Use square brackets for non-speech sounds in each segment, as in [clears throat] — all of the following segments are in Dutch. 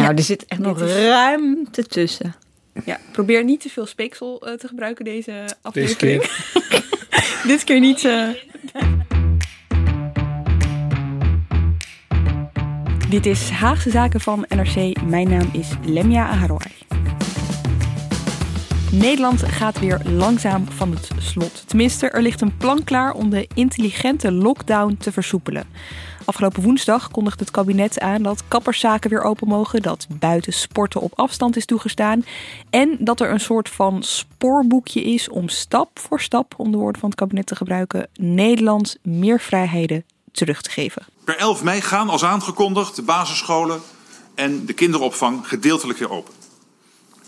Nou, er zit echt nog ruimte tussen. Ja, probeer niet te veel speeksel uh, te gebruiken deze aflevering. Deze keer. [laughs] Dit keer niet. Uh... Dit is Haagse Zaken van NRC. Mijn naam is Lemia Aharouai. Nederland gaat weer langzaam van het slot. Tenminste, er ligt een plan klaar om de intelligente lockdown te versoepelen. Afgelopen woensdag kondigde het kabinet aan dat kapperszaken weer open mogen, dat buiten sporten op afstand is toegestaan en dat er een soort van spoorboekje is om stap voor stap, om de woorden van het kabinet te gebruiken, Nederland meer vrijheden terug te geven. Per 11 mei gaan als aangekondigd de basisscholen en de kinderopvang gedeeltelijk weer open.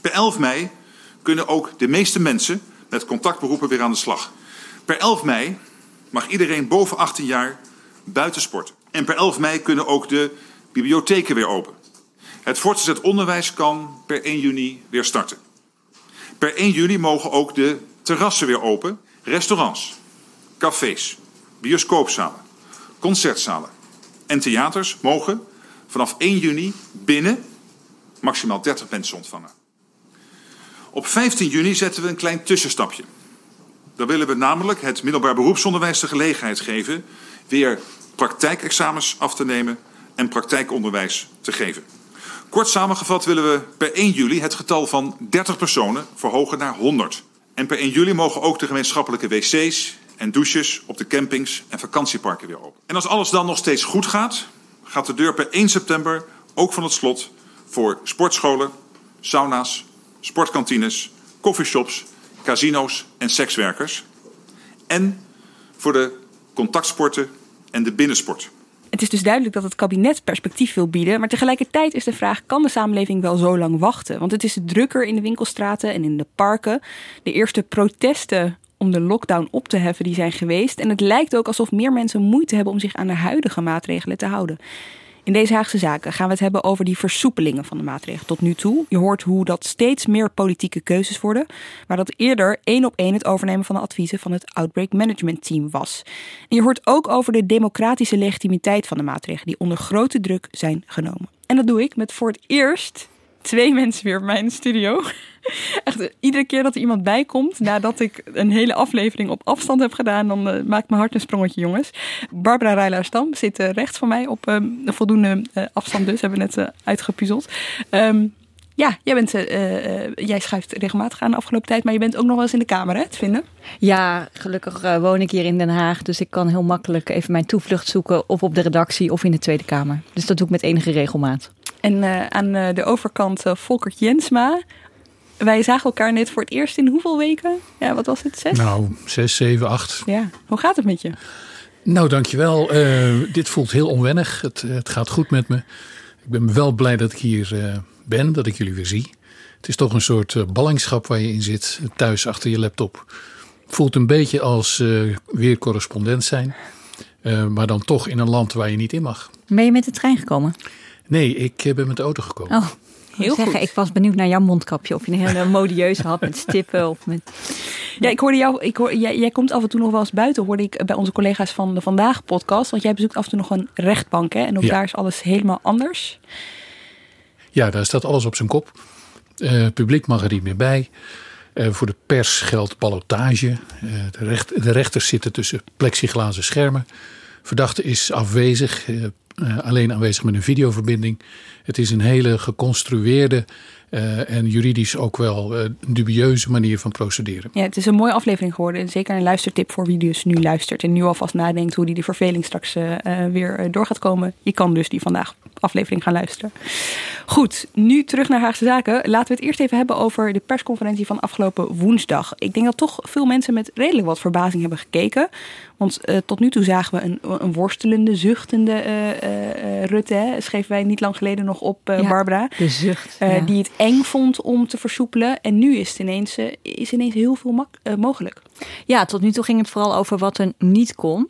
Per 11 mei kunnen ook de meeste mensen met contactberoepen weer aan de slag. Per 11 mei mag iedereen boven 18 jaar buiten sporten. En per 11 mei kunnen ook de bibliotheken weer open. Het voortgezet onderwijs kan per 1 juni weer starten. Per 1 juli mogen ook de terrassen weer open, restaurants, cafés, bioscoopzalen, concertzalen en theaters mogen vanaf 1 juni binnen maximaal 30 mensen ontvangen. Op 15 juni zetten we een klein tussenstapje. Dan willen we namelijk het middelbaar beroepsonderwijs de gelegenheid geven weer praktijkexamens af te nemen en praktijkonderwijs te geven. Kort samengevat willen we per 1 juli het getal van 30 personen verhogen naar 100. En per 1 juli mogen ook de gemeenschappelijke wc's en douches op de campings en vakantieparken weer open. En als alles dan nog steeds goed gaat, gaat de deur per 1 september ook van het slot voor sportscholen, sauna's, sportkantines, coffeeshops, casino's en sekswerkers. En voor de contactsporten en de binnensport. Het is dus duidelijk dat het kabinet perspectief wil bieden, maar tegelijkertijd is de vraag: kan de samenleving wel zo lang wachten? Want het is drukker in de winkelstraten en in de parken. De eerste protesten om de lockdown op te heffen, die zijn geweest. En het lijkt ook alsof meer mensen moeite hebben om zich aan de huidige maatregelen te houden. In deze Haagse Zaken gaan we het hebben over die versoepelingen van de maatregelen tot nu toe. Je hoort hoe dat steeds meer politieke keuzes worden, maar dat eerder één op één het overnemen van de adviezen van het Outbreak Management Team was. En je hoort ook over de democratische legitimiteit van de maatregelen die onder grote druk zijn genomen. En dat doe ik met voor het eerst twee [laughs] mensen weer in mijn studio. [laughs] Echt, iedere keer dat er iemand bij komt, nadat ik een hele aflevering op afstand heb gedaan, dan uh, maakt mijn hart een sprongetje, jongens. Barbara Rijlaar-Stam zit uh, rechts van mij op um, voldoende uh, afstand, dus hebben we net uitgepuzzeld. Um, ja, jij, bent, jij schuift regelmatig aan de afgelopen tijd, maar je bent ook nog wel eens in de Kamer hè, te vinden. Ja, gelukkig woon ik hier in Den Haag, dus ik kan heel makkelijk even mijn toevlucht zoeken, of op de redactie of in de Tweede Kamer. Dus dat doe ik met enige regelmaat. En uh, aan uh, de overkant uh, Volkert Jensma. Wij zagen elkaar net voor het eerst in hoeveel weken? Ja, wat was het? Zes? Nou, zes, zeven, acht. Ja, hoe gaat het met je? Nou, dankjewel. dit voelt heel onwennig. Het, het, gaat goed met me. Ik ben wel blij dat ik hier ben, dat ik jullie weer zie. Het is toch een soort ballingschap waar je in zit, thuis achter je laptop. Voelt een beetje als weer correspondent zijn. maar dan toch in een land waar je niet in mag. Ben je met de trein gekomen? Nee, ik ben met de auto gekomen. Oh, heel zeggen, goed. Ik was benieuwd naar jouw mondkapje. Of je een hele [laughs] modieuze had met stippen of met... Ja, ik hoorde jou. Ik hoor, jij, jij komt af en toe nog wel eens buiten, hoorde ik bij onze collega's van de Vandaag podcast. Want jij bezoekt af en toe nog een rechtbank, hè? En ook Ja. daar is alles helemaal anders. Ja, daar staat alles op zijn kop. Eh, publiek mag er niet meer bij. Eh, voor de pers geldt ballotage. Eh, de, recht, de rechters zitten tussen plexiglazen schermen. Verdachte is afwezig. Eh, alleen aanwezig met een videoverbinding. Het is een hele geconstrueerde uh, en juridisch ook wel uh, dubieuze manier van procederen. Ja, het is een mooie aflevering geworden. En zeker een luistertip voor wie dus nu luistert. En nu alvast nadenkt hoe die de verveling straks weer door gaat komen. Je kan dus die vandaag aflevering gaan luisteren. Goed, nu terug naar Haagse Zaken. Laten we het eerst even hebben over de persconferentie van afgelopen woensdag. Ik denk dat toch veel mensen met redelijk wat verbazing hebben gekeken. Want uh, tot nu toe zagen we een, een worstelende, zuchtende uh, uh, Rutte. Hè? Schreven wij niet lang geleden nog op, ja, Barbara. De zucht. Ja. Die het eng vond om te versoepelen. En nu is, het ineens, is ineens heel veel mogelijk. Ja, tot nu toe ging het vooral over wat er niet kon.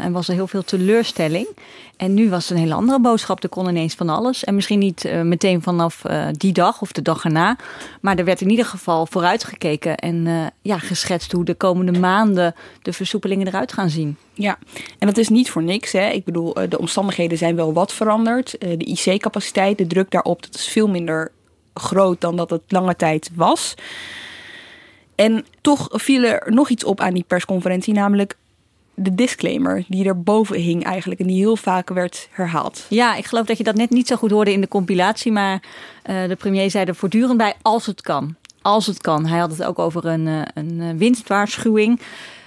en was er heel veel teleurstelling. En nu was het een hele andere boodschap. Er kon ineens van alles. En misschien niet uh, meteen vanaf uh, die dag of de dag erna. Maar er werd in ieder geval vooruitgekeken. En ja, geschetst hoe de komende maanden de versoepelingen eruit gaan zien. Ja, en dat is niet voor niks. Hè. Ik bedoel, de omstandigheden zijn wel wat veranderd. de IC-capaciteit, de druk daarop, dat is veel minder groot dan dat het lange tijd was. En toch viel er nog iets op aan die persconferentie, namelijk de disclaimer die erboven hing eigenlijk en die heel vaak werd herhaald. Ja, ik geloof dat je dat net niet zo goed hoorde in de compilatie, maar uh, de premier zei er voortdurend bij als het kan. Als het kan. Hij had het ook over een, uh, een winstwaarschuwing.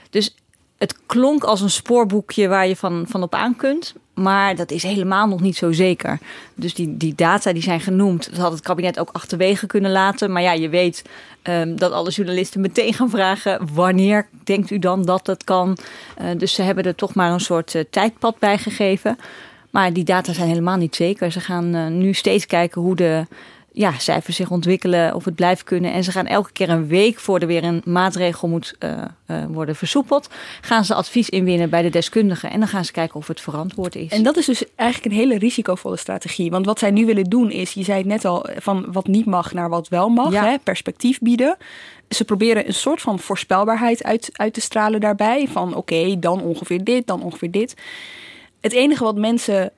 Dus het klonk als een spoorboekje waar je van, van op aan kunt. Maar dat is helemaal nog niet zo zeker. Dus die, die data die zijn genoemd, dat had het kabinet ook achterwege kunnen laten. Maar ja, je weet um, dat alle journalisten meteen gaan vragen: wanneer denkt u dan dat dat kan? Uh, dus ze hebben er toch maar een soort uh, tijdpad bij gegeven. Maar die data zijn helemaal niet zeker. Ze gaan uh, nu steeds kijken hoe de ja, cijfers zich ontwikkelen, of het blijft kunnen. En ze gaan elke keer een week voor er weer een maatregel moet uh, uh, worden versoepeld, gaan ze advies inwinnen bij de deskundigen. En dan gaan ze kijken of het verantwoord is. En dat is dus eigenlijk een hele risicovolle strategie. Want wat zij nu willen doen is, je zei het net al, van wat niet mag naar wat wel mag, ja. hè, perspectief bieden. Ze proberen een soort van voorspelbaarheid uit, uit te stralen daarbij. Van oké, okay, dan ongeveer dit, dan ongeveer dit. Het enige wat mensen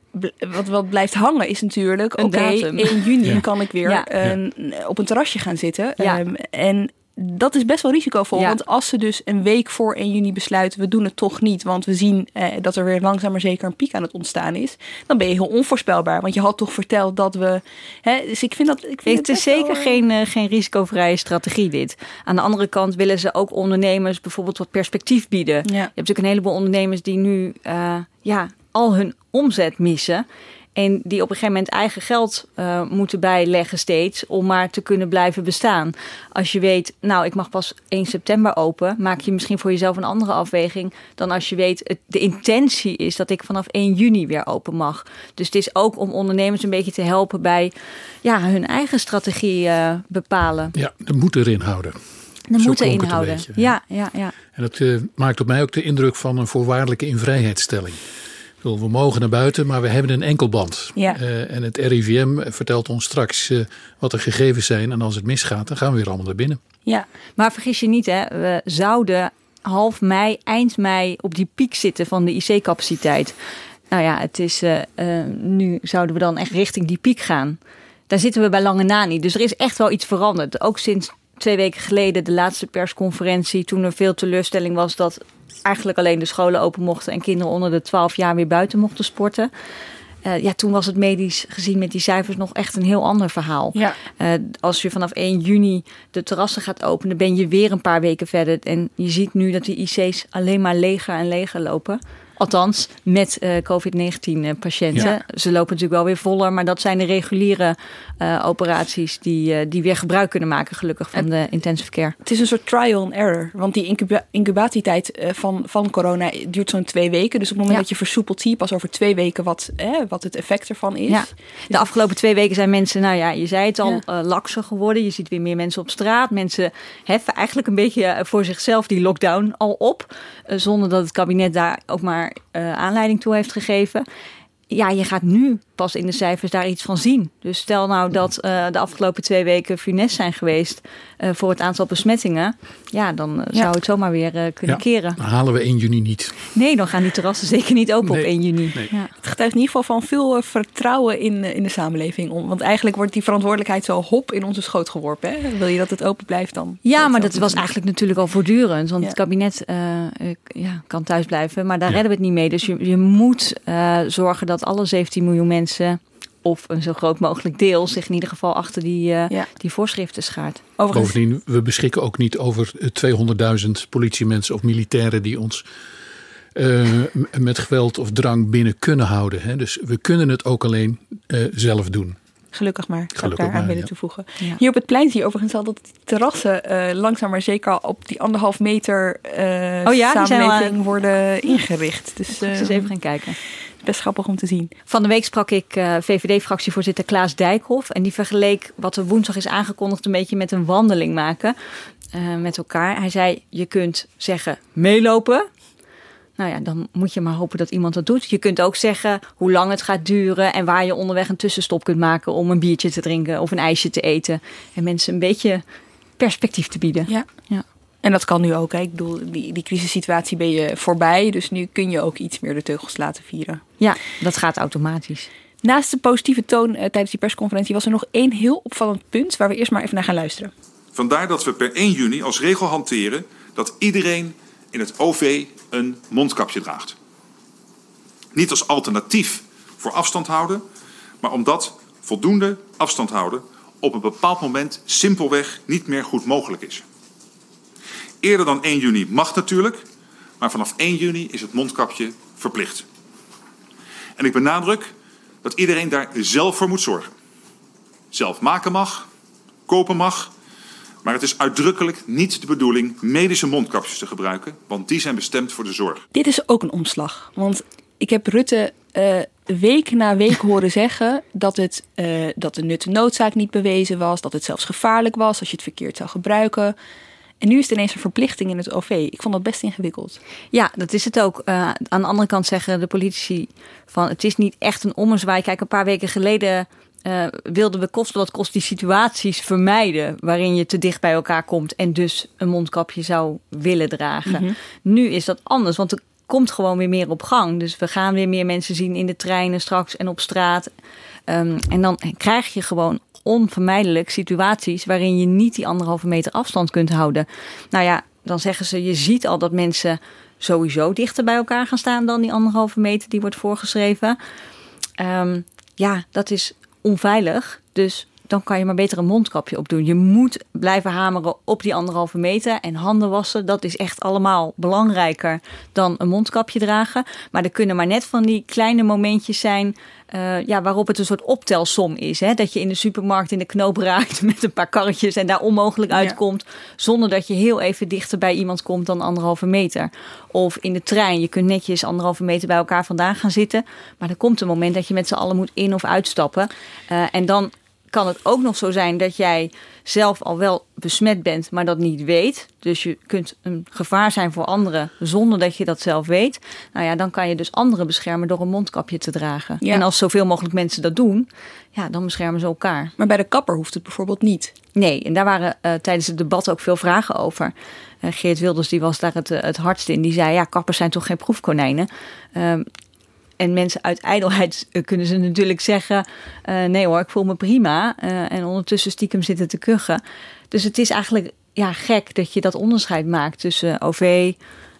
wat, wat blijft hangen is natuurlijk... oké, okay, 1 juni ja. kan ik weer ja. uh, op een terrasje gaan zitten. Ja. Um, en dat is best wel risicovol. Want als ze dus een week voor 1 juni besluiten... we doen het toch niet, want we zien uh, dat er weer langzaam maar zeker een piek aan het ontstaan is... dan ben je heel onvoorspelbaar. Want je had toch verteld dat we... Hè, dus ik vind dat... Ik vind het is zeker wel, geen, uh, geen risicovrije strategie dit. Aan de andere kant willen ze ook ondernemers bijvoorbeeld wat perspectief bieden. Je hebt natuurlijk een heleboel ondernemers die nu... Uh, ja, al hun omzet missen. En die op een gegeven moment eigen geld uh, moeten bijleggen steeds om maar te kunnen blijven bestaan. Als je weet, nou ik mag pas 1 september open, maak je misschien voor jezelf een andere afweging dan als je weet, het, de intentie is dat ik vanaf 1 juni weer open mag. Dus het is ook om ondernemers een beetje te helpen bij ja, hun eigen strategie uh, bepalen. Ja, de moed erin houden. De moeten inhouden. Beetje, ja, ja, ja. En dat uh, maakt op mij ook de indruk van een voorwaardelijke invrijheidstelling. We mogen naar buiten, maar we hebben een enkelband. Ja. Uh, en het RIVM vertelt ons straks uh, wat de gegevens zijn. En als het misgaat, dan gaan we weer allemaal naar binnen. Ja, maar vergis je niet, hè, we zouden half mei, eind mei op die piek zitten van de IC-capaciteit. Nou ja, het is, uh, nu zouden we dan echt richting die piek gaan. Daar zitten we bij lange na niet. Dus er is echt wel iets veranderd. Ook sinds twee weken geleden, de laatste persconferentie, toen er veel teleurstelling was dat eigenlijk alleen de scholen open mochten en kinderen onder de 12 jaar weer buiten mochten sporten. Uh, ja, toen was het medisch gezien met die cijfers nog echt een heel ander verhaal. Ja. Uh, als je vanaf 1 juni de terrassen gaat openen, ben je weer een paar weken verder. En je ziet nu dat die IC's alleen maar leger en leger lopen. Althans, met uh, COVID-19-patiënten. Ja. Ze lopen natuurlijk wel weer voller, maar dat zijn de reguliere uh, operaties die, die weer gebruik kunnen maken, gelukkig, van de intensive care. Het is een soort trial and error, want die incuba incubatietijd van, van corona duurt zo'n twee weken. Dus op het moment ja. dat je versoepelt, zie je pas over twee weken wat, eh, wat het effect ervan is. Ja. De afgelopen twee weken zijn mensen, nou ja, je zei het al, ja. lakser geworden. Je ziet weer meer mensen op straat. Mensen heffen eigenlijk een beetje voor zichzelf die lockdown al op, zonder dat het kabinet daar ook maar uh, aanleiding toe heeft gegeven. Ja, je gaat nu pas in de cijfers daar iets van zien. Dus stel nou dat uh, de afgelopen twee weken funest zijn geweest uh, voor het aantal besmettingen. Ja, dan uh, ja. zou het zomaar weer kunnen ja, keren. Dan halen we 1 juni niet. Nee, dan gaan die terrassen [laughs] zeker niet open Nee. op 1 juni. Nee. Ja. Het getuigt in ieder geval van veel eh, vertrouwen in, eh, in de samenleving. Om- Want eigenlijk wordt die verantwoordelijkheid zo hop in onze schoot geworpen. Hè? Wil je dat het open blijft dan? Ja, maar dat was eigenlijk natuurlijk al voortdurend. Want Ja. het kabinet eh, eh, ja, kan thuis blijven, maar daar Ja. redden we het niet mee. Dus je, je moet eh, zorgen dat alle 17 miljoen mensen, of een zo groot mogelijk deel, zich in ieder geval achter die, eh, Ja. die voorschriften schaart. Overigens, Bovendien, we beschikken ook niet over eh, 200.000 politiemensen of militairen die ons eh, met geweld of drang binnen kunnen houden. Hè. Dus we kunnen het ook alleen eh, zelf doen. gelukkig maar. Zou ik Gelukkig daar aan willen ja. toevoegen. Ja. Hier op het plein zie je overigens al dat die terrassen eh, langzaam maar zeker al op die anderhalf meter Oh ja, al, samenleving worden ingericht. Dus eens even gaan kijken. Best grappig om te zien. Van de week sprak ik eh, VVD-fractievoorzitter Klaas Dijkhoff. En die vergeleek wat er woensdag is aangekondigd een beetje met een wandeling maken eh, met elkaar. Hij zei, je kunt zeggen meelopen. Nou ja, dan moet je maar hopen dat iemand dat doet. Je kunt ook zeggen hoe lang het gaat duren en waar je onderweg een tussenstop kunt maken om een biertje te drinken of een ijsje te eten. En mensen een beetje perspectief te bieden. Ja. Ja. En dat kan nu ook. Hè. Ik bedoel, die, die crisissituatie ben je voorbij. Dus nu kun je ook iets meer de teugels laten vieren. Ja, dat gaat automatisch. Naast de positieve toon eh, tijdens die persconferentie was er nog één heel opvallend punt waar we eerst maar even naar gaan luisteren. Vandaar dat we per 1 juni als regel hanteren dat iedereen in het OV een mondkapje draagt. Niet als alternatief voor afstand houden, maar omdat voldoende afstand houden op een bepaald moment simpelweg niet meer goed mogelijk is. Eerder dan 1 juni mag natuurlijk, maar vanaf 1 juni is het mondkapje verplicht. En ik benadruk dat iedereen daar zelf voor moet zorgen. Zelf maken mag, kopen mag, maar het is uitdrukkelijk niet de bedoeling medische mondkapjes te gebruiken, want die zijn bestemd voor de zorg. Dit is ook een omslag. Want ik heb Rutte eh, week na week horen [laughs] zeggen dat, het, eh, dat de nut en noodzaak niet bewezen was. Dat het zelfs gevaarlijk was als je het verkeerd zou gebruiken. En nu is het ineens een verplichting in het OV. Ik vond dat best ingewikkeld. Ja, dat is het ook. Eh, aan de andere kant zeggen de politici van het is niet echt een ommezwaai. Kijk, een paar weken geleden eh, wilden we kosten wat kost die situaties vermijden waarin je te dicht bij elkaar komt en dus een mondkapje zou willen dragen. Nu is dat anders, want er komt gewoon weer meer op gang. Dus we gaan weer meer mensen zien in de treinen straks en op straat. Ehm, en dan krijg je gewoon onvermijdelijk situaties waarin je niet die anderhalve meter afstand kunt houden. Nou ja, dan zeggen ze, je ziet al dat mensen sowieso dichter bij elkaar gaan staan dan die anderhalve meter die wordt voorgeschreven. Ehm, ja, dat is onveilig. Dus dan kan je maar beter een mondkapje opdoen. Je moet blijven hameren op die anderhalve meter. En handen wassen, dat is echt allemaal belangrijker dan een mondkapje dragen. Maar er kunnen maar net van die kleine momentjes zijn... eh, ja, waarop het een soort optelsom is. Hè? Dat je in de supermarkt in de knoop raakt [laughs] met een paar karretjes... en daar onmogelijk uitkomt... zonder dat je heel even dichter bij iemand komt dan anderhalve meter. Of in de trein, je kunt netjes anderhalve meter bij elkaar vandaan gaan zitten... maar er komt een moment dat je met z'n allen moet in- of uitstappen. Eh, en dan kan het ook nog zo zijn dat jij zelf al wel besmet bent, maar dat niet weet. Dus je kunt een gevaar zijn voor anderen zonder dat je dat zelf weet. Nou ja, dan kan je dus anderen beschermen door een mondkapje te dragen. Ja. En als zoveel mogelijk mensen dat doen, ja, dan beschermen ze elkaar. Maar bij de kapper hoeft het bijvoorbeeld niet. Nee, en daar waren eh, tijdens het debat ook veel vragen over. Eh, Geert Wilders die was daar het, eh, het hardst in. Die zei, ja, kappers zijn toch geen proefkonijnen? Ehm, en mensen uit ijdelheid [laughs] kunnen ze natuurlijk zeggen... eh, nee hoor, ik voel me prima. Eh, en ondertussen stiekem zitten te kuchen. Dus het is eigenlijk ja, gek dat je dat onderscheid maakt tussen OV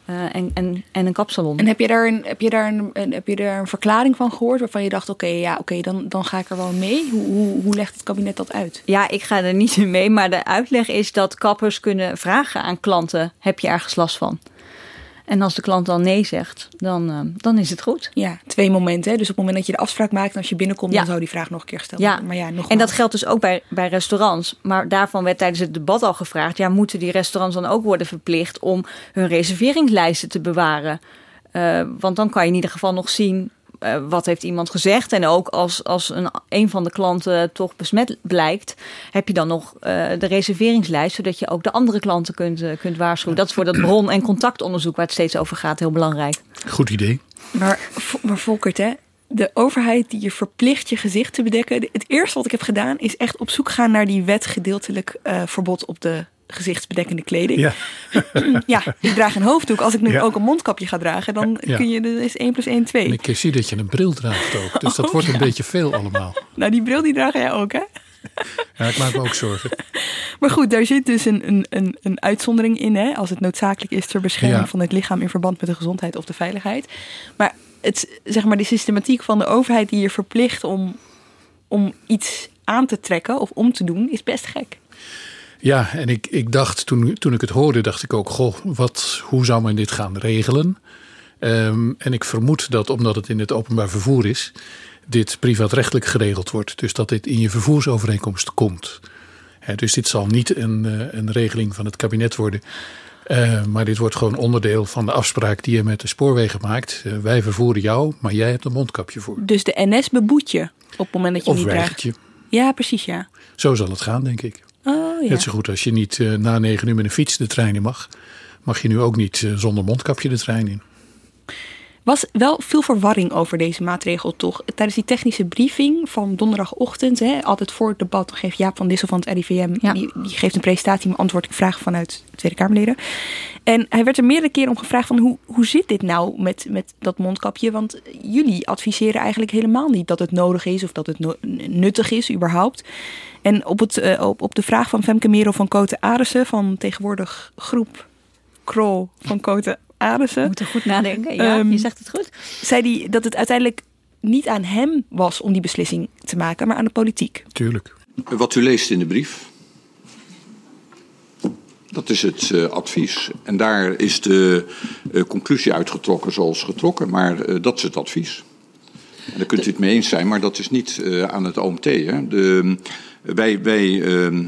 eh, en, en, en een kapsalon. En heb je daar een, heb je daar een, een- heb je daar een verklaring van gehoord waarvan je dacht: oké, ja, oké, dan, dan ga ik er wel mee? Hoe, hoe, hoe legt het kabinet dat uit? Ja, ik ga er niet in [laughs] mee, maar de uitleg is dat kappers kunnen vragen aan klanten: heb je ergens last van? En als de klant dan nee zegt, dan, eh, dan is het goed. Ja, twee momenten. Hè? Dus op het moment dat je de afspraak maakt en als je binnenkomt, Ja. dan zou die vraag nog een keer gesteld Ja, worden. Maar ja, nogmaals. en dat geldt dus ook bij, bij restaurants. Maar daarvan werd tijdens het debat al gevraagd: ja, moeten die restaurants dan ook worden verplicht om hun reserveringslijsten te bewaren? Eh, want dan kan je in ieder geval nog zien. Eh, wat heeft iemand gezegd? En ook als, als een, een van de klanten toch besmet blijkt, heb je dan nog eh, de reserveringslijst, zodat je ook de andere klanten kunt, eh, kunt waarschuwen. Dat is voor dat [clears throat] bron- en contactonderzoek waar het steeds over gaat heel belangrijk. Goed idee. Maar, maar Volkert, hè? de overheid die je verplicht je gezicht te bedekken. Het eerste wat ik heb gedaan is echt op zoek gaan naar die wet gedeeltelijk uh, verbod op de gezichtsbedekkende kleding. Ja, [clears throat] ja ik draag een hoofddoek. Als ik nu Ja. ook een mondkapje ga dragen, dan Ja. kun je, dat is 1 plus 1 2. en ik zie dat je een bril draagt ook. Dus dat Oh, wordt een beetje veel allemaal. [laughs] Nou, die bril die draag jij ook, hè? Ja, ik maak me ook zorgen. [laughs] Maar goed, daar zit dus een, een, een, een uitzondering in, hè? Als het noodzakelijk is ter bescherming Ja. van het lichaam in verband met de gezondheid of de veiligheid. Maar het, zeg maar, de systematiek van de overheid die je verplicht om, om iets aan te trekken of om te doen, is best gek. Ja, en ik, ik dacht toen, toen ik het hoorde, dacht ik ook, goh, wat, hoe zou men dit gaan regelen? Ehm, en ik vermoed dat omdat het in het openbaar vervoer is, dit privaatrechtelijk geregeld wordt. Dus dat dit in je vervoersovereenkomst komt. Dus dit zal niet een, eh, een regeling van het kabinet worden. Eh, maar dit wordt gewoon onderdeel van de afspraak die je met de spoorwegen maakt. Eh, wij vervoeren jou, maar jij hebt een mondkapje voor. Dus de NS beboet je op het moment dat je Of niet draagt. je. Ja, precies, ja. Zo zal het gaan, denk ik. Oh, ja. Net zo goed als je niet eh, na negen uur met een fiets de trein in mag. Mag je nu ook niet eh, zonder mondkapje de trein in. was wel veel verwarring over deze maatregel toch. Tijdens die technische briefing van donderdagochtend, hè, altijd voor het debat, dan geeft Jaap van Dissel van het RIVM, Ja. die, die geeft een presentatie, beantwoordt ik vragen vanuit de Tweede Kamerleden. En hij werd er meerdere keren om gevraagd van hoe, hoe zit dit nou met, met dat mondkapje? Want jullie adviseren eigenlijk helemaal niet dat het nodig is of dat het no- nuttig is überhaupt. En op, het, eh, op, op de vraag van Femke Merel van Koten Arissen, van tegenwoordig groep Krol van Koten We Arissen moeten goed nadenken. Ja, Ehm, je zegt het goed. zei hij dat het uiteindelijk niet aan hem was om die beslissing te maken, maar aan de politiek. Tuurlijk. Wat u leest in de brief, dat is het eh, advies. En daar is de eh, conclusie uitgetrokken zoals getrokken, maar eh, dat is het advies. En daar kunt u het mee eens zijn, maar dat is niet eh, aan het OMT. Hè. De, wij wij eh,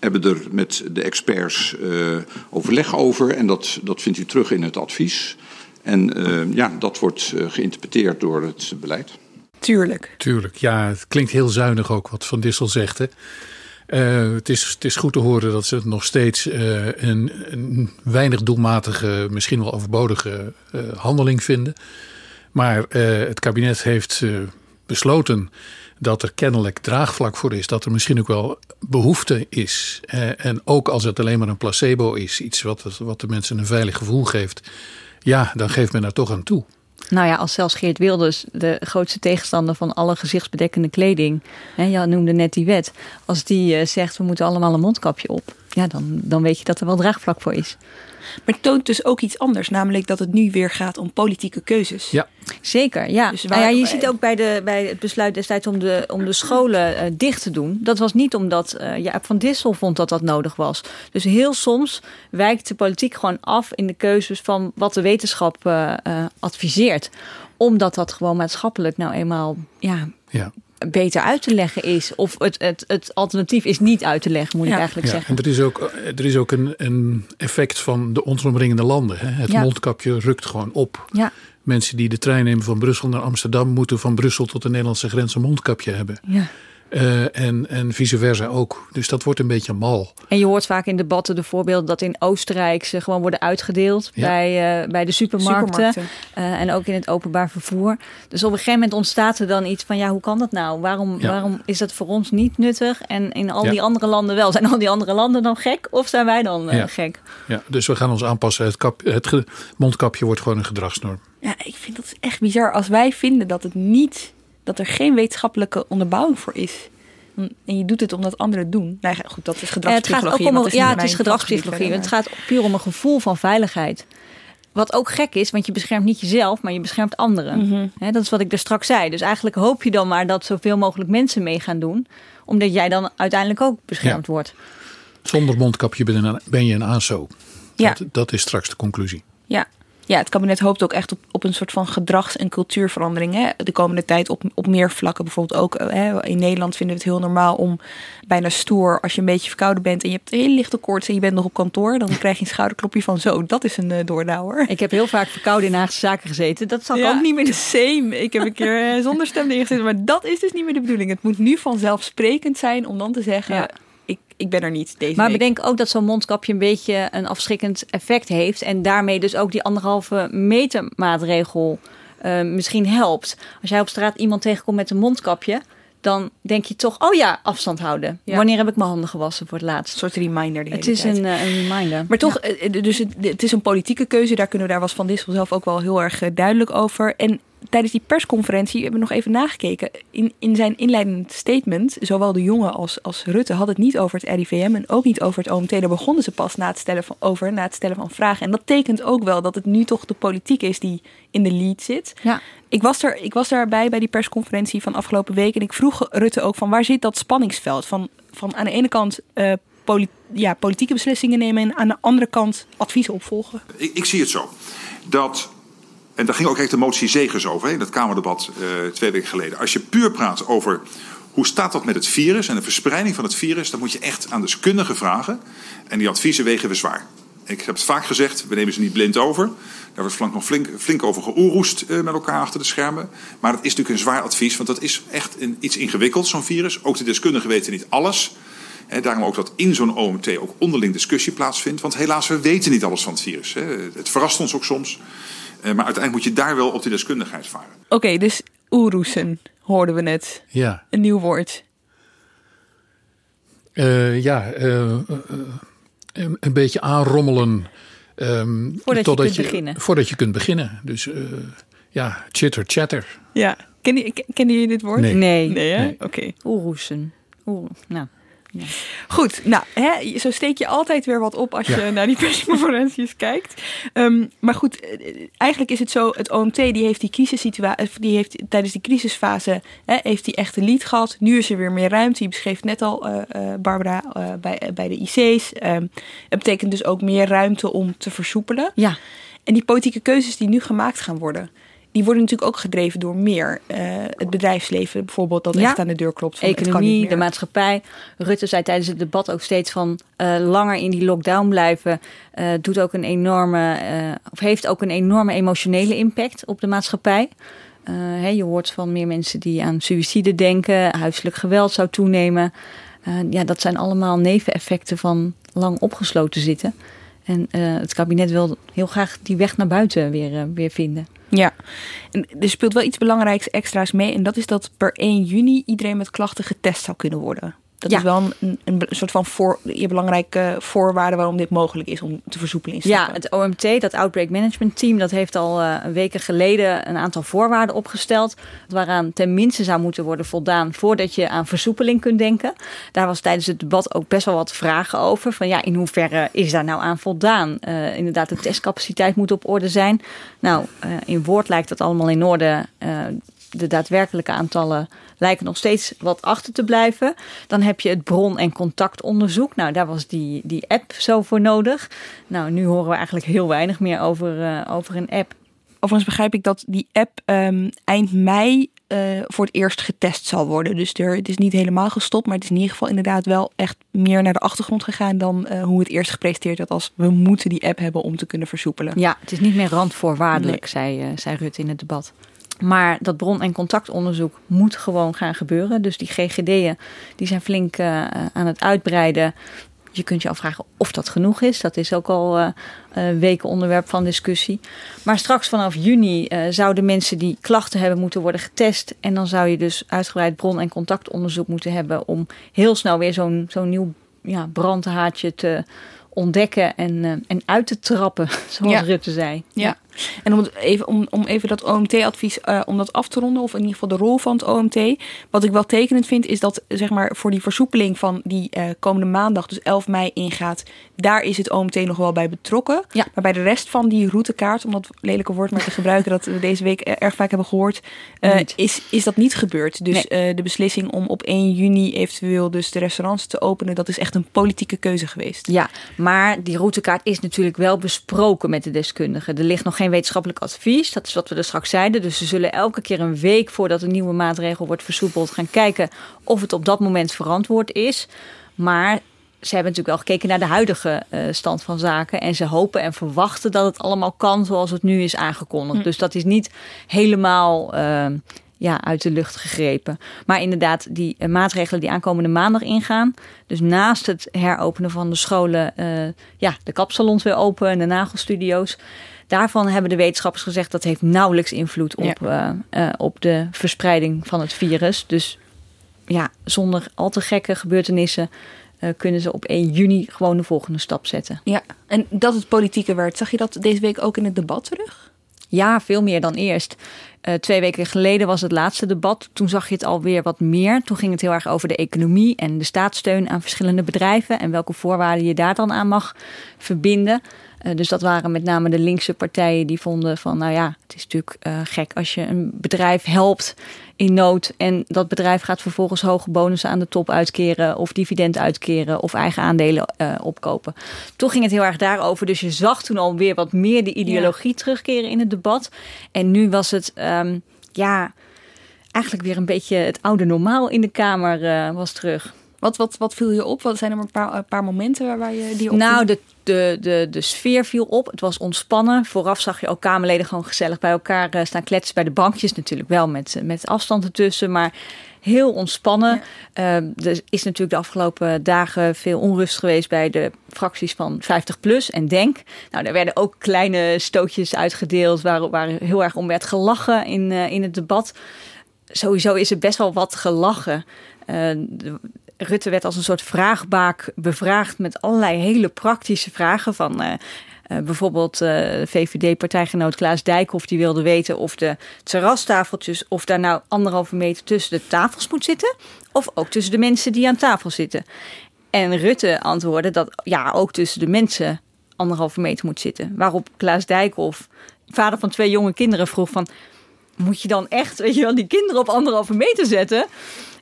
hebben er met de experts eh, overleg over en dat, dat vindt u terug in het advies. En eh, ja, dat wordt eh, geïnterpreteerd door het beleid. Tuurlijk. Tuurlijk. Ja, het klinkt heel zuinig ook wat Van Dissel zegt. Hè. Eh, het, is, het is goed te horen dat ze het nog steeds eh, een, een weinig doelmatige, misschien wel overbodige eh, handeling vinden. Maar eh, het kabinet heeft eh, besloten dat er kennelijk draagvlak voor is. Dat er misschien ook wel behoefte is. Eh, en ook als het alleen maar een placebo is, iets wat, wat de mensen een veilig gevoel geeft. Ja, dan geeft men daar toch aan toe. Nou ja, als zelfs Geert Wilders, de grootste tegenstander van alle gezichtsbedekkende kleding, hè, je noemde net die wet, als die eh, zegt we moeten allemaal een mondkapje op, ja, dan, dan weet je dat er wel draagvlak voor is. Maar het toont dus ook iets anders, namelijk dat het nu weer gaat om politieke keuzes. Ja. Zeker, ja. Dus Nou ja je ziet ook bij, de, bij het besluit destijds om de, om de scholen eh, dicht te doen. Dat was niet omdat eh Jaap van Dissel vond dat dat nodig was. Dus heel soms wijkt de politiek gewoon af in de keuzes van wat de wetenschap eh, adviseert. Omdat dat gewoon maatschappelijk nou eenmaal ja, Ja. Beter uit te leggen is. Of het, het, het alternatief is niet uit te leggen, moet ik eigenlijk Ja, zeggen. en er is ook, er is ook een, een effect van de ons omringende landen. Hè. Het Ja. mondkapje rukt gewoon op. Ja, Mensen die de trein nemen van Brussel naar Amsterdam... moeten van Brussel tot de Nederlandse grens een mondkapje hebben. ja. Eh, en, en vice versa ook. Dus dat wordt een beetje mal. En je hoort vaak in debatten de voorbeelden dat in Oostenrijk ze gewoon worden uitgedeeld Ja. bij, eh, bij de supermarkten. Supermarkten. Eh, en ook in het openbaar vervoer. Dus op een gegeven moment ontstaat er dan iets van ja, hoe kan dat nou? Waarom, Ja. waarom is dat voor ons niet nuttig en in al Ja. die andere landen wel? Zijn al die andere landen dan gek of zijn wij dan eh, Ja. gek? Ja, dus we gaan ons aanpassen. Het, kap, het mondkapje wordt gewoon een gedragsnorm. Ja, ik vind dat echt bizar. Als wij vinden dat het niet, dat er geen wetenschappelijke onderbouwing voor is. En je doet het omdat anderen het doen. Nou ja, goed, dat is Eh, het gaat gedragspsychologie. ook om niet ja, het is gedragspsychologie. Het gaat puur om een gevoel van veiligheid. Wat ook gek is, want je beschermt niet jezelf, maar je beschermt anderen. Mhm. Hè, dat is wat ik er straks zei. Dus eigenlijk hoop je dan maar dat zoveel mogelijk mensen mee gaan doen. Omdat jij dan uiteindelijk ook beschermd wordt. Zonder mondkapje ben je een, ben je een ASO. Ja. Dat, dat is straks de conclusie. Ja. Ja, het kabinet hoopt ook echt op, op een soort van gedrags- en cultuurverandering. Hè? De komende tijd op, op meer vlakken. Bijvoorbeeld ook eh, hè, in Nederland vinden we het heel normaal om bijna stoer... als je een beetje verkouden bent en je hebt een hele lichte koorts... en je bent nog op kantoor, dan krijg je een schouderklopje van... zo, dat is een uh, doordouwer. Ik heb heel vaak verkouden in Haagse Zaken gezeten. Dat zal Ja, ook niet meer doen. Same. Ik heb een keer eh, zonder stem neergezet. Maar dat is dus niet meer de bedoeling. Het moet nu vanzelfsprekend zijn om dan te zeggen... Ja. Ik, ben er niet deze Maar week. bedenk ook dat zo'n mondkapje een beetje een afschrikkend effect heeft. En daarmee dus ook die anderhalve meter maatregel eh, misschien helpt. Als jij op straat iemand tegenkomt met een mondkapje, dan denk je toch, oh ja, afstand houden. Ja. Wanneer heb ik mijn handen gewassen voor het laatst? Een soort reminder. Die Het is een, eh, een reminder. Maar toch, eh, dus het, het is een politieke keuze. Daar kunnen we daar was Van Dissel zelf ook wel heel erg eh, duidelijk over. En tijdens die persconferentie hebben we nog even nagekeken. In, in zijn inleidend statement, zowel de jongen als, als Rutte hadden het niet over het RIVM en ook niet over het OMT. Daar begonnen ze pas na het stellen van, over, na het stellen van vragen. En dat tekent ook wel dat het nu toch de politiek is die in de lead zit. Ja. Ik was, er, ik was daarbij bij die persconferentie van afgelopen week. En ik vroeg Rutte ook van waar zit dat spanningsveld? Van, van aan de ene kant poli- ja, politieke beslissingen nemen en aan de andere kant adviezen opvolgen. Ik, ik zie het zo. Dat, en daar ging ook echt de motie Zegers over, hè, in het Kamerdebat eh, twee weken geleden. Als je puur praat over hoe staat dat met het virus en de verspreiding van het virus, dan moet je echt aan deskundigen vragen. En die adviezen wegen we zwaar. Ik heb het vaak gezegd, we nemen ze niet blind over. Daar wordt flink nog flink, flink over geoeroest eh, met elkaar achter de schermen. Maar dat is natuurlijk een zwaar advies, want dat is echt een, iets ingewikkeld, zo'n virus. Ook de deskundigen weten niet alles. Hè, daarom ook dat in zo'n OMT ook onderling discussie plaatsvindt. Want helaas, we weten niet alles van het virus. Hè. Het verrast ons ook soms. Eh, maar uiteindelijk moet je daar wel op die deskundigheid varen. Oké, dus oeroesen hoorden we net. Ja, Een nieuw woord. Eh, ja eh, eh, een beetje aanrommelen. Ehm, Voordat je kunt beginnen. Voordat je kunt beginnen. Dus eh, ja, chitter chatter. Ja. Kennen ken, kennen jullie dit woord? Nee. Nee. Nee. Oké. Oeroesen. Oeh, nou. Goed, nou, hè, zo steek je altijd weer wat op als Ja. je naar die [laughs] persconferenties kijkt. Ehm, maar goed, eh, eigenlijk is het zo, het OMT die heeft die crisissituatie, die heeft tijdens die crisisfase, hè, heeft die echt een lead gehad. Nu is er weer meer ruimte. Je beschreef net al, eh, eh, Barbara, eh, bij, eh, bij de IC's. Ehm, het betekent dus ook meer ruimte om te versoepelen. Ja, En die politieke keuzes die nu gemaakt gaan worden, die worden natuurlijk ook gedreven door meer. eh, het bedrijfsleven bijvoorbeeld, dat Ja. echt aan de deur klopt. Van, economie, de maatschappij. Rutte zei tijdens het debat ook steeds van eh, langer in die lockdown blijven. eh, doet ook een enorme, of heeft ook een enorme emotionele impact op de maatschappij. Hè, je hoort van meer mensen die aan suïcide denken, huiselijk geweld zou toenemen. Ja, dat zijn allemaal neveneffecten van lang opgesloten zitten. En het kabinet wil heel graag die weg naar buiten weer, weer vinden. Ja, en er speelt wel iets belangrijks extra's mee. En dat is dat per 1 juni iedereen met klachten getest zou kunnen worden. Dat Ja. is wel een, een, een soort van voor, je belangrijke voorwaarde waarom dit mogelijk is om te versoepelen Ja, het OMT, dat Outbreak Management Team, dat heeft al eh, weken geleden een aantal voorwaarden opgesteld. Waaraan tenminste zou moeten worden voldaan voordat je aan versoepeling kunt denken. Daar was tijdens het debat ook best wel wat vragen over. Van ja, in hoeverre is daar nou aan voldaan? Eh, inderdaad, de testcapaciteit moet op orde zijn. Nou, eh, in woord lijkt dat allemaal in orde. De daadwerkelijke aantallen lijken nog steeds wat achter te blijven. Dan heb je het bron- en contactonderzoek. Nou, daar was die, die app zo voor nodig. Nou, nu horen we eigenlijk heel weinig meer over, eh, over een app. Overigens begrijp ik dat die app ehm, eind mei eh, voor het eerst getest zal worden. Dus er, het is niet helemaal gestopt, maar het is in ieder geval inderdaad wel echt meer naar de achtergrond gegaan dan eh, hoe het eerst gepresenteerd werd als we moeten die app hebben om te kunnen versoepelen. Ja, het is niet meer randvoorwaardelijk, zei, eh, zei Rutte in het debat. Maar dat bron- en contactonderzoek moet gewoon gaan gebeuren. Dus die GGD'en die zijn flink eh, aan het uitbreiden. Je kunt je afvragen of dat genoeg is. Dat is ook al eh, eh, weken onderwerp van discussie. Maar straks vanaf juni eh, zouden mensen die klachten hebben moeten worden getest. En dan zou je dus uitgebreid bron- en contactonderzoek moeten hebben om heel snel weer zo'n zo'n nieuw ja, brandhaartje te ontdekken en, eh, en uit te trappen, [laughs] zoals Ja. Rutte zei. Ja. En om, even, om, om even dat OMT-advies eh, om dat af te ronden, of in ieder geval de rol van het OMT. Wat ik wel tekenend vind, is dat zeg maar voor die versoepeling van die eh, komende maandag, dus 11 mei, ingaat. Daar is het OMT nog wel bij betrokken. Ja. Maar bij de rest van die routekaart, om dat lelijke woord maar te gebruiken, dat we deze week erg vaak hebben gehoord, eh, is, is dat niet gebeurd. Dus de beslissing om op 1 juni eventueel dus de restaurants te openen, dat is echt een politieke keuze geweest. Ja, maar die routekaart is natuurlijk wel besproken met de deskundigen. Er ligt nog geen wetenschappelijk advies. Dat is wat we er straks zeiden. Dus ze zullen elke keer een week voordat een nieuwe maatregel wordt versoepeld gaan kijken of het op dat moment verantwoord is. Maar ze hebben natuurlijk wel gekeken naar de huidige eh, stand van zaken. En ze hopen en verwachten dat het allemaal kan zoals het nu is aangekondigd. Dus dat is niet helemaal eh, ja, uit de lucht gegrepen. Maar inderdaad, die eh, maatregelen die aankomende maandag ingaan. Dus naast het heropenen van de scholen, uh, ja, de kapsalons weer open en de nagelstudio's. Daarvan hebben de wetenschappers gezegd dat heeft nauwelijks invloed op, ja. op de verspreiding van het virus. Dus ja, zonder al te gekke gebeurtenissen kunnen ze op 1 juni gewoon de volgende stap zetten. Ja, en dat het politieke werd, zag je dat deze week ook in het debat terug? Ja, veel meer dan eerst. Uh, twee weken geleden was het laatste debat. Toen zag je het alweer wat meer. Toen ging het heel erg over de economie en de staatssteun aan verschillende bedrijven en welke voorwaarden je daar dan aan mag verbinden. Uh, dus dat waren met name de linkse partijen die vonden van, nou ja, het is natuurlijk uh, gek als je een bedrijf helpt in nood en dat bedrijf gaat vervolgens hoge bonussen aan de top uitkeren of dividend uitkeren of eigen aandelen uh, opkopen. Toen ging het heel erg daarover. Dus je zag toen alweer wat meer de ideologie ja. terugkeren in het debat. En nu was het, um, ja, eigenlijk weer een beetje het oude normaal in de Kamer was terug. Wat, wat, wat viel je op? Wat zijn er een paar, een paar momenten waar, waar je die op? Nou, de, de, de, de sfeer viel op. Het was ontspannen. Vooraf zag je ook Kamerleden gewoon gezellig bij elkaar uh, staan kletsen bij de bankjes. Natuurlijk wel met, met afstand ertussen, maar heel ontspannen. Ja. Uh, er is natuurlijk de afgelopen dagen veel onrust geweest bij de fracties van 50 plus en Denk. Nou, daar werden ook kleine stootjes uitgedeeld waar, waar heel erg om werd gelachen in, uh, in het debat. Sowieso is er best wel wat gelachen. Uh, Rutte werd als een soort vraagbaak bevraagd met allerlei hele praktische vragen van. Uh, uh, bijvoorbeeld uh, VVD-partijgenoot Klaas Dijkhoff die wilde weten of de terrastafeltjes, of daar nou anderhalve meter tussen de tafels moet zitten, of ook tussen de mensen die aan tafel zitten. En Rutte antwoordde dat ja, ook tussen de mensen anderhalve meter moet zitten. Waarop Klaas Dijkhoff, vader van twee jonge kinderen, vroeg van, moet je dan echt, weet je wel, die kinderen op anderhalve meter zetten?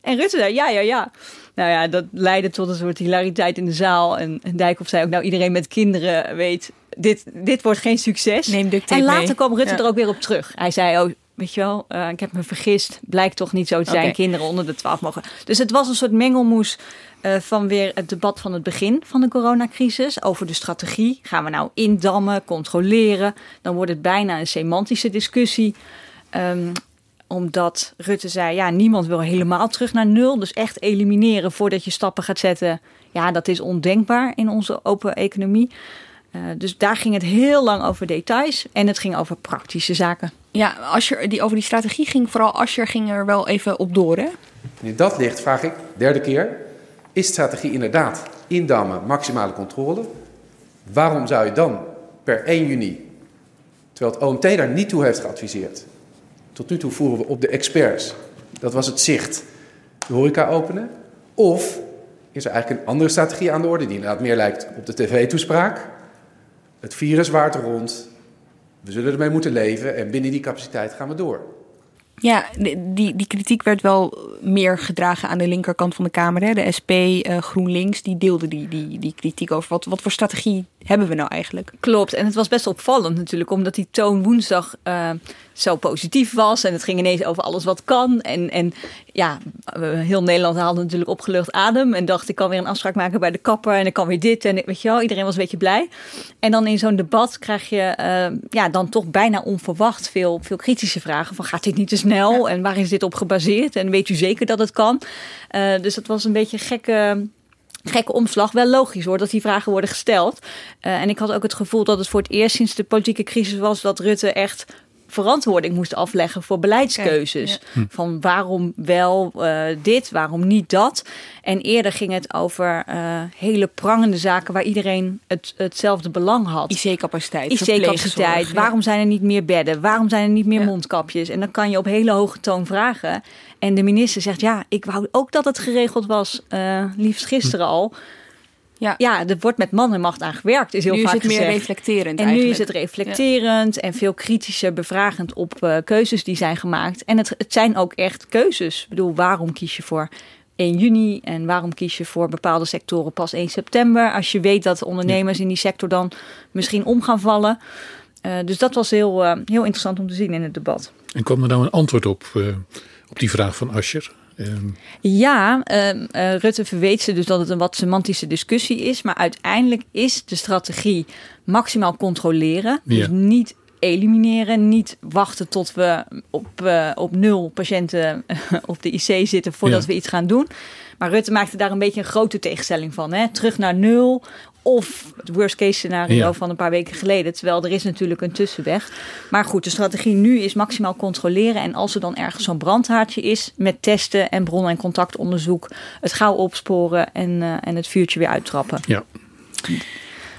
En Rutte zei, ja, ja, ja. Nou ja, dat leidde tot een soort hilariteit in de zaal. En Dijkhoff zei ook, nou iedereen met kinderen weet, dit, dit wordt geen succes. Neem en later mee. kwam Rutte ja. er ook weer op terug. Hij zei, oh, weet je wel, uh, ik heb me vergist. Blijkt toch niet zo te zijn, okay. kinderen onder de 12 mogen. Dus het was een soort mengelmoes uh, van weer het debat van het begin van de coronacrisis. Over de strategie. Gaan we nou indammen, controleren? Dan wordt het bijna een semantische discussie. Um, omdat Rutte zei, ja, niemand wil helemaal terug naar nul. Dus echt elimineren voordat je stappen gaat zetten. Ja, dat is ondenkbaar in onze open economie. Uh, dus daar ging het heel lang over details. En het ging over praktische zaken. Ja, Asscher, die, over die strategie ging vooral Asscher ging er wel even op door, hè? Nu dat ligt, vraag ik, derde keer. Is strategie inderdaad indammen, maximale controle? Waarom zou je dan per 1 juni, terwijl het OMT daar niet toe heeft geadviseerd... Tot nu toe voeren we op de experts. Dat was het zicht. De horeca openen. Of is er eigenlijk een andere strategie aan de orde die inderdaad meer lijkt op de tv-toespraak. Het virus waart rond. We zullen ermee moeten leven en binnen die capaciteit gaan we door. Ja, die, die kritiek werd wel meer gedragen aan de linkerkant van de Kamer. Hè? De SP, uh, GroenLinks, die deelden die, die, die kritiek over. Wat, wat voor strategie hebben we nou eigenlijk? Klopt, en het was best opvallend natuurlijk, omdat die toon woensdag uh, zo positief was. En het ging ineens over alles wat kan. En, en ja, heel Nederland haalde natuurlijk opgelucht adem. En dacht, ik kan weer een afspraak maken bij de kapper. En ik kan weer dit. En weet je wel, iedereen was een beetje blij. En dan in zo'n debat krijg je uh, ja, dan toch bijna onverwacht veel, veel kritische vragen. Van gaat dit niet te snel? Ja. En waar is dit op gebaseerd? En weet u zeker dat het kan? Uh, dus dat was een beetje gekke gekke omslag. Wel logisch hoor, dat die vragen worden gesteld. Uh, en ik had ook het gevoel dat het voor het eerst sinds de politieke crisis was dat Rutte echt verantwoording moest afleggen voor beleidskeuzes. Kijk, ja. Van waarom wel uh, dit, waarom niet dat. En eerder ging het over uh, hele prangende zaken waar iedereen het, hetzelfde belang had. IC-capaciteit. IC-capaciteit. Waarom zijn er niet meer bedden? Waarom zijn er niet meer ja. mondkapjes? En dan kan je op hele hoge toon vragen. En de minister zegt, ja, ik wou ook dat het geregeld was, uh, liefst gisteren al. Ja. ja, er wordt met man en macht aan gewerkt, is heel nu vaak is het gezegd. meer reflecterend En eigenlijk. nu is het reflecterend ja. en veel kritischer, bevragend op uh, keuzes die zijn gemaakt. En het, het zijn ook echt keuzes. Ik bedoel, waarom kies je voor 1 juni en waarom kies je voor bepaalde sectoren pas 1 september? Als je weet dat ondernemers ja. in die sector dan misschien om gaan vallen. Uh, dus dat was heel, uh, heel interessant om te zien in het debat. En kwam er nou een antwoord op, uh, op die vraag van Ascher? Um... Ja, uh, Rutte verweet ze dus dat het een wat semantische discussie is. Maar uiteindelijk is de strategie maximaal controleren. Ja. Dus niet elimineren. Niet wachten tot we op, uh, op nul patiënten op de IC zitten voordat we iets gaan doen. Maar Rutte maakte daar een beetje een grote tegenstelling van. Hè? Terug naar nul of het worst case scenario van een paar weken geleden. Terwijl er is natuurlijk een tussenweg. Maar goed, de strategie nu is maximaal controleren. En als er dan ergens zo'n brandhaartje is met testen en bron- en contactonderzoek, het gauw opsporen en, uh, en het vuurtje weer uittrappen. Ja.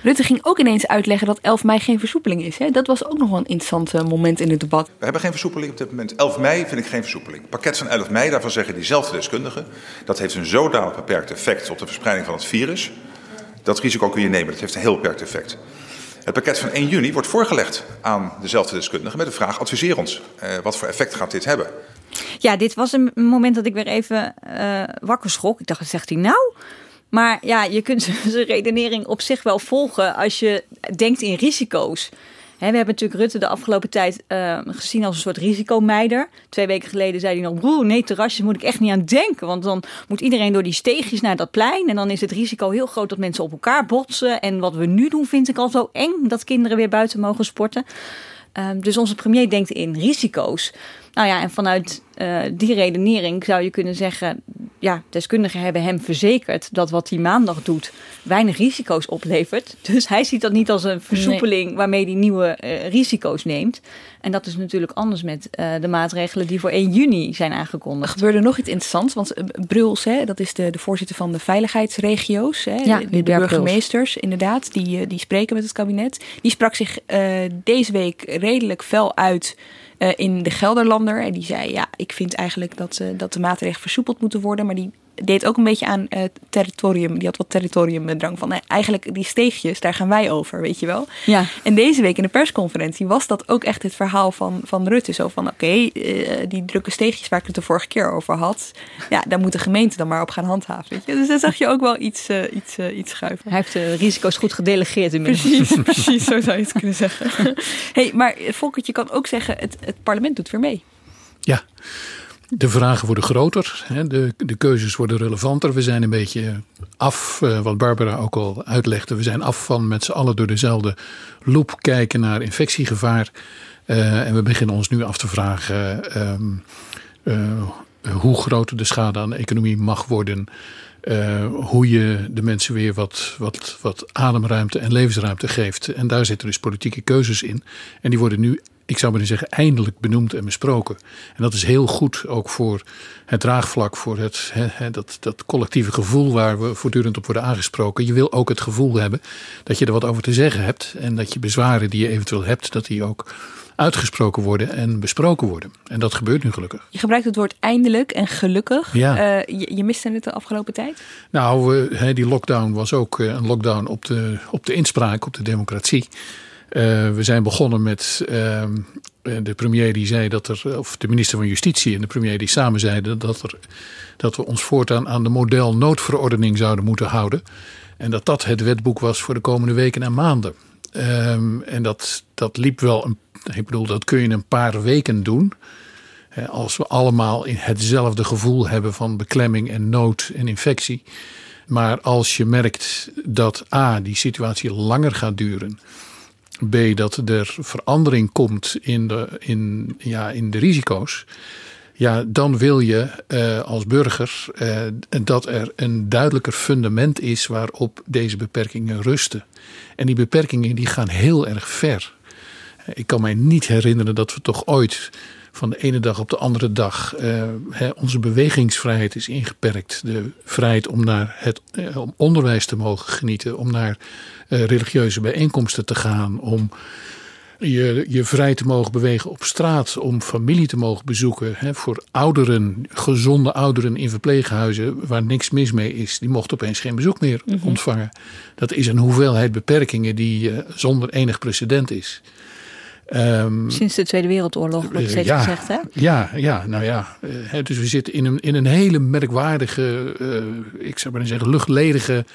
Rutte ging ook ineens uitleggen dat 11 mei geen versoepeling is. Hè? Dat was ook nog wel een interessant uh, moment in het debat. We hebben geen versoepeling op dit moment. 11 mei vind ik geen versoepeling. Pakket van 11 mei, daarvan zeggen diezelfde deskundigen... dat heeft een zodanig beperkt effect op de verspreiding van het virus... dat risico kun je nemen. Dat heeft een heel beperkt effect. Het pakket van 1 juni wordt voorgelegd aan dezelfde deskundigen... met de vraag, adviseer ons. Uh, wat voor effect gaat dit hebben? Ja, dit was een moment dat ik weer even uh, wakker schrok. Ik dacht, zegt hij nou? Maar ja, je kunt [laughs] zijn redenering op zich wel volgen als je denkt in risico's. We hebben natuurlijk Rutte de afgelopen tijd uh, gezien als een soort risicomeider. Twee weken geleden zei hij nog: Broer, nee, terrasjes moet ik echt niet aan denken. Want dan moet iedereen door die steegjes naar dat plein. En dan is het risico heel groot dat mensen op elkaar botsen. En wat we nu doen, vind ik al zo eng dat kinderen weer buiten mogen sporten. Uh, dus onze premier denkt in risico's. Nou ja, en vanuit uh, die redenering zou je kunnen zeggen: ja, deskundigen hebben hem verzekerd dat wat hij maandag doet weinig risico's oplevert. [laughs] Dus hij ziet dat niet als een versoepeling nee. waarmee hij nieuwe uh, risico's neemt. En dat is natuurlijk anders met uh, de maatregelen die voor 1 juni zijn aangekondigd. Er gebeurde nog iets interessants, want Bruls, hè, dat is de, de voorzitter van de veiligheidsregio's, hè, ja, de, de burgemeesters inderdaad, die, die spreken met het kabinet. Die sprak zich deze week redelijk fel uit in de Gelderlander. En die zei, ja, ik vind eigenlijk dat, uh, dat de maatregelen versoepeld moeten worden. Maar die deed ook een beetje aan uh, territorium. Die had wat territoriumdrang van, eigenlijk die steegjes, daar gaan wij over, weet je wel. Ja. En deze week in de persconferentie was dat ook echt het verhaal van, van Rutte. Zo van, oké, okay, die drukke steegjes waar ik het de vorige keer over had. Ja, daar moet de gemeente dan maar op gaan handhaven, weet je. Dus daar zag je ook wel iets, iets, iets schuiven. Hij heeft de risico's goed gedelegeerd inmiddels. Precies, [laughs] precies, zo zou je het kunnen zeggen. hey, maar Volkertje kan ook zeggen, het, het parlement doet weer mee. Ja, de vragen worden groter, de, de keuzes worden relevanter. We zijn een beetje af, wat Barbara ook al uitlegde, we zijn af van met z'n allen door dezelfde loop kijken naar infectiegevaar. Uh, en we beginnen ons nu af te vragen um, uh, hoe groot de schade aan de economie mag worden. Hoe je de mensen weer wat, wat, wat ademruimte en levensruimte geeft. En daar zitten dus politieke keuzes in. En die worden nu ik zou maar zeggen, eindelijk benoemd en besproken. En dat is heel goed ook voor het draagvlak, voor het, he, he, dat, dat collectieve gevoel waar we voortdurend op worden aangesproken. Je wil ook het gevoel hebben dat je er wat over te zeggen hebt. En dat je bezwaren die je eventueel hebt, dat die ook uitgesproken worden en besproken worden. En dat gebeurt nu gelukkig. Je gebruikt het woord eindelijk en gelukkig. Ja. Uh, je, je miste het de afgelopen tijd? Nou, die lockdown was ook een lockdown op de, op de inspraak, op de democratie. Uh, we zijn begonnen met uh, de premier die zei dat er, of de minister van Justitie en de premier die samen zeiden dat, er, dat we ons voortaan aan de model noodverordening zouden moeten houden. En dat dat het wetboek was voor de komende weken en maanden. Um, en dat, dat liep wel, een, ik bedoel, dat kun je een paar weken doen. Als we allemaal in hetzelfde gevoel hebben van beklemming en nood en infectie. Maar als je merkt dat A, die situatie langer gaat duren. B, dat er verandering komt in de, in, ja, in de risico's. Ja, dan wil je uh, als burger uh, dat er een duidelijker fundament is waarop deze beperkingen rusten. En die beperkingen die gaan heel erg ver. Ik kan mij niet herinneren dat we toch ooit van de ene dag op de andere dag uh, he, onze bewegingsvrijheid is ingeperkt. De vrijheid om naar het uh, om onderwijs te mogen genieten, om naar uh, religieuze bijeenkomsten te gaan, om je, je vrij te mogen bewegen op straat, om familie te mogen bezoeken. He, voor ouderen, gezonde ouderen in verpleeghuizen waar niks mis mee is, die mochten opeens geen bezoek meer mm -hmm. ontvangen. Dat is een hoeveelheid beperkingen die zonder enig precedent is. Um, Sinds de Tweede Wereldoorlog wordt steeds ja, gezegd, hè? Ja, ja nou ja. Uh, dus we zitten in een, in een hele merkwaardige, uh, ik zou maar zeggen, luchtledige,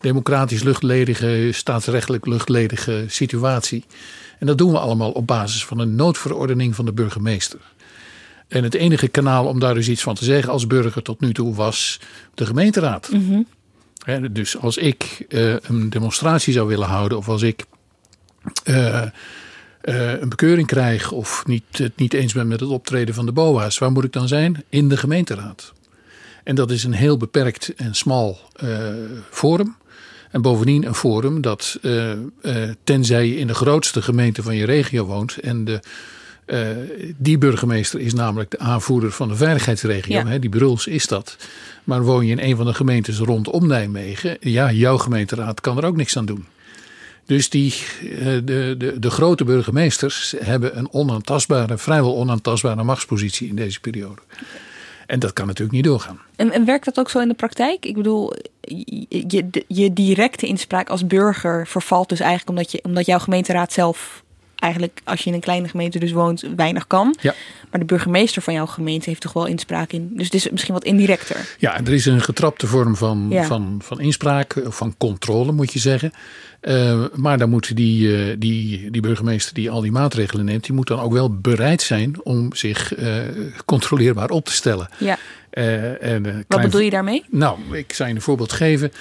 democratisch luchtledige, staatsrechtelijk luchtledige situatie. En dat doen we allemaal op basis van een noodverordening van de burgemeester. En het enige kanaal om daar dus iets van te zeggen als burger tot nu toe was de gemeenteraad. Mm -hmm. He, dus als ik uh, een demonstratie zou willen houden of als ik eh, een bekeuring krijg of niet, het niet eens ben met het optreden van de BOA's, waar moet ik dan zijn? In de gemeenteraad. En dat is een heel beperkt en smal uh, forum. En bovendien een forum dat, uh, tenzij je in de grootste gemeente van je regio woont en de uh, die burgemeester is namelijk de aanvoerder van de veiligheidsregio. Ja. Hè, die Bruls is dat. Maar woon je in een van de gemeentes rondom Nijmegen. Ja, jouw gemeenteraad kan er ook niks aan doen. Dus die, de, de, de grote burgemeesters hebben een onaantastbare, vrijwel onaantastbare machtspositie in deze periode. En dat kan natuurlijk niet doorgaan. En, en, werkt dat ook zo in de praktijk? Ik bedoel, je, je, je directe inspraak als burger vervalt dus eigenlijk omdat, je, omdat jouw gemeenteraad zelf eigenlijk, als je in een kleine gemeente dus woont, weinig kan. Ja. Maar de burgemeester van jouw gemeente heeft toch wel inspraak in. Dus het is misschien wat indirecter. Ja, er is een getrapte vorm van, ja. van, van inspraak, of van controle moet je zeggen. Uh, maar dan moet die, uh, die, die burgemeester die al die maatregelen neemt, die moet dan ook wel bereid zijn om zich uh, controleerbaar op te stellen. Ja. en, Wat bedoel je daarmee? Nou, ik zou je een voorbeeld geven.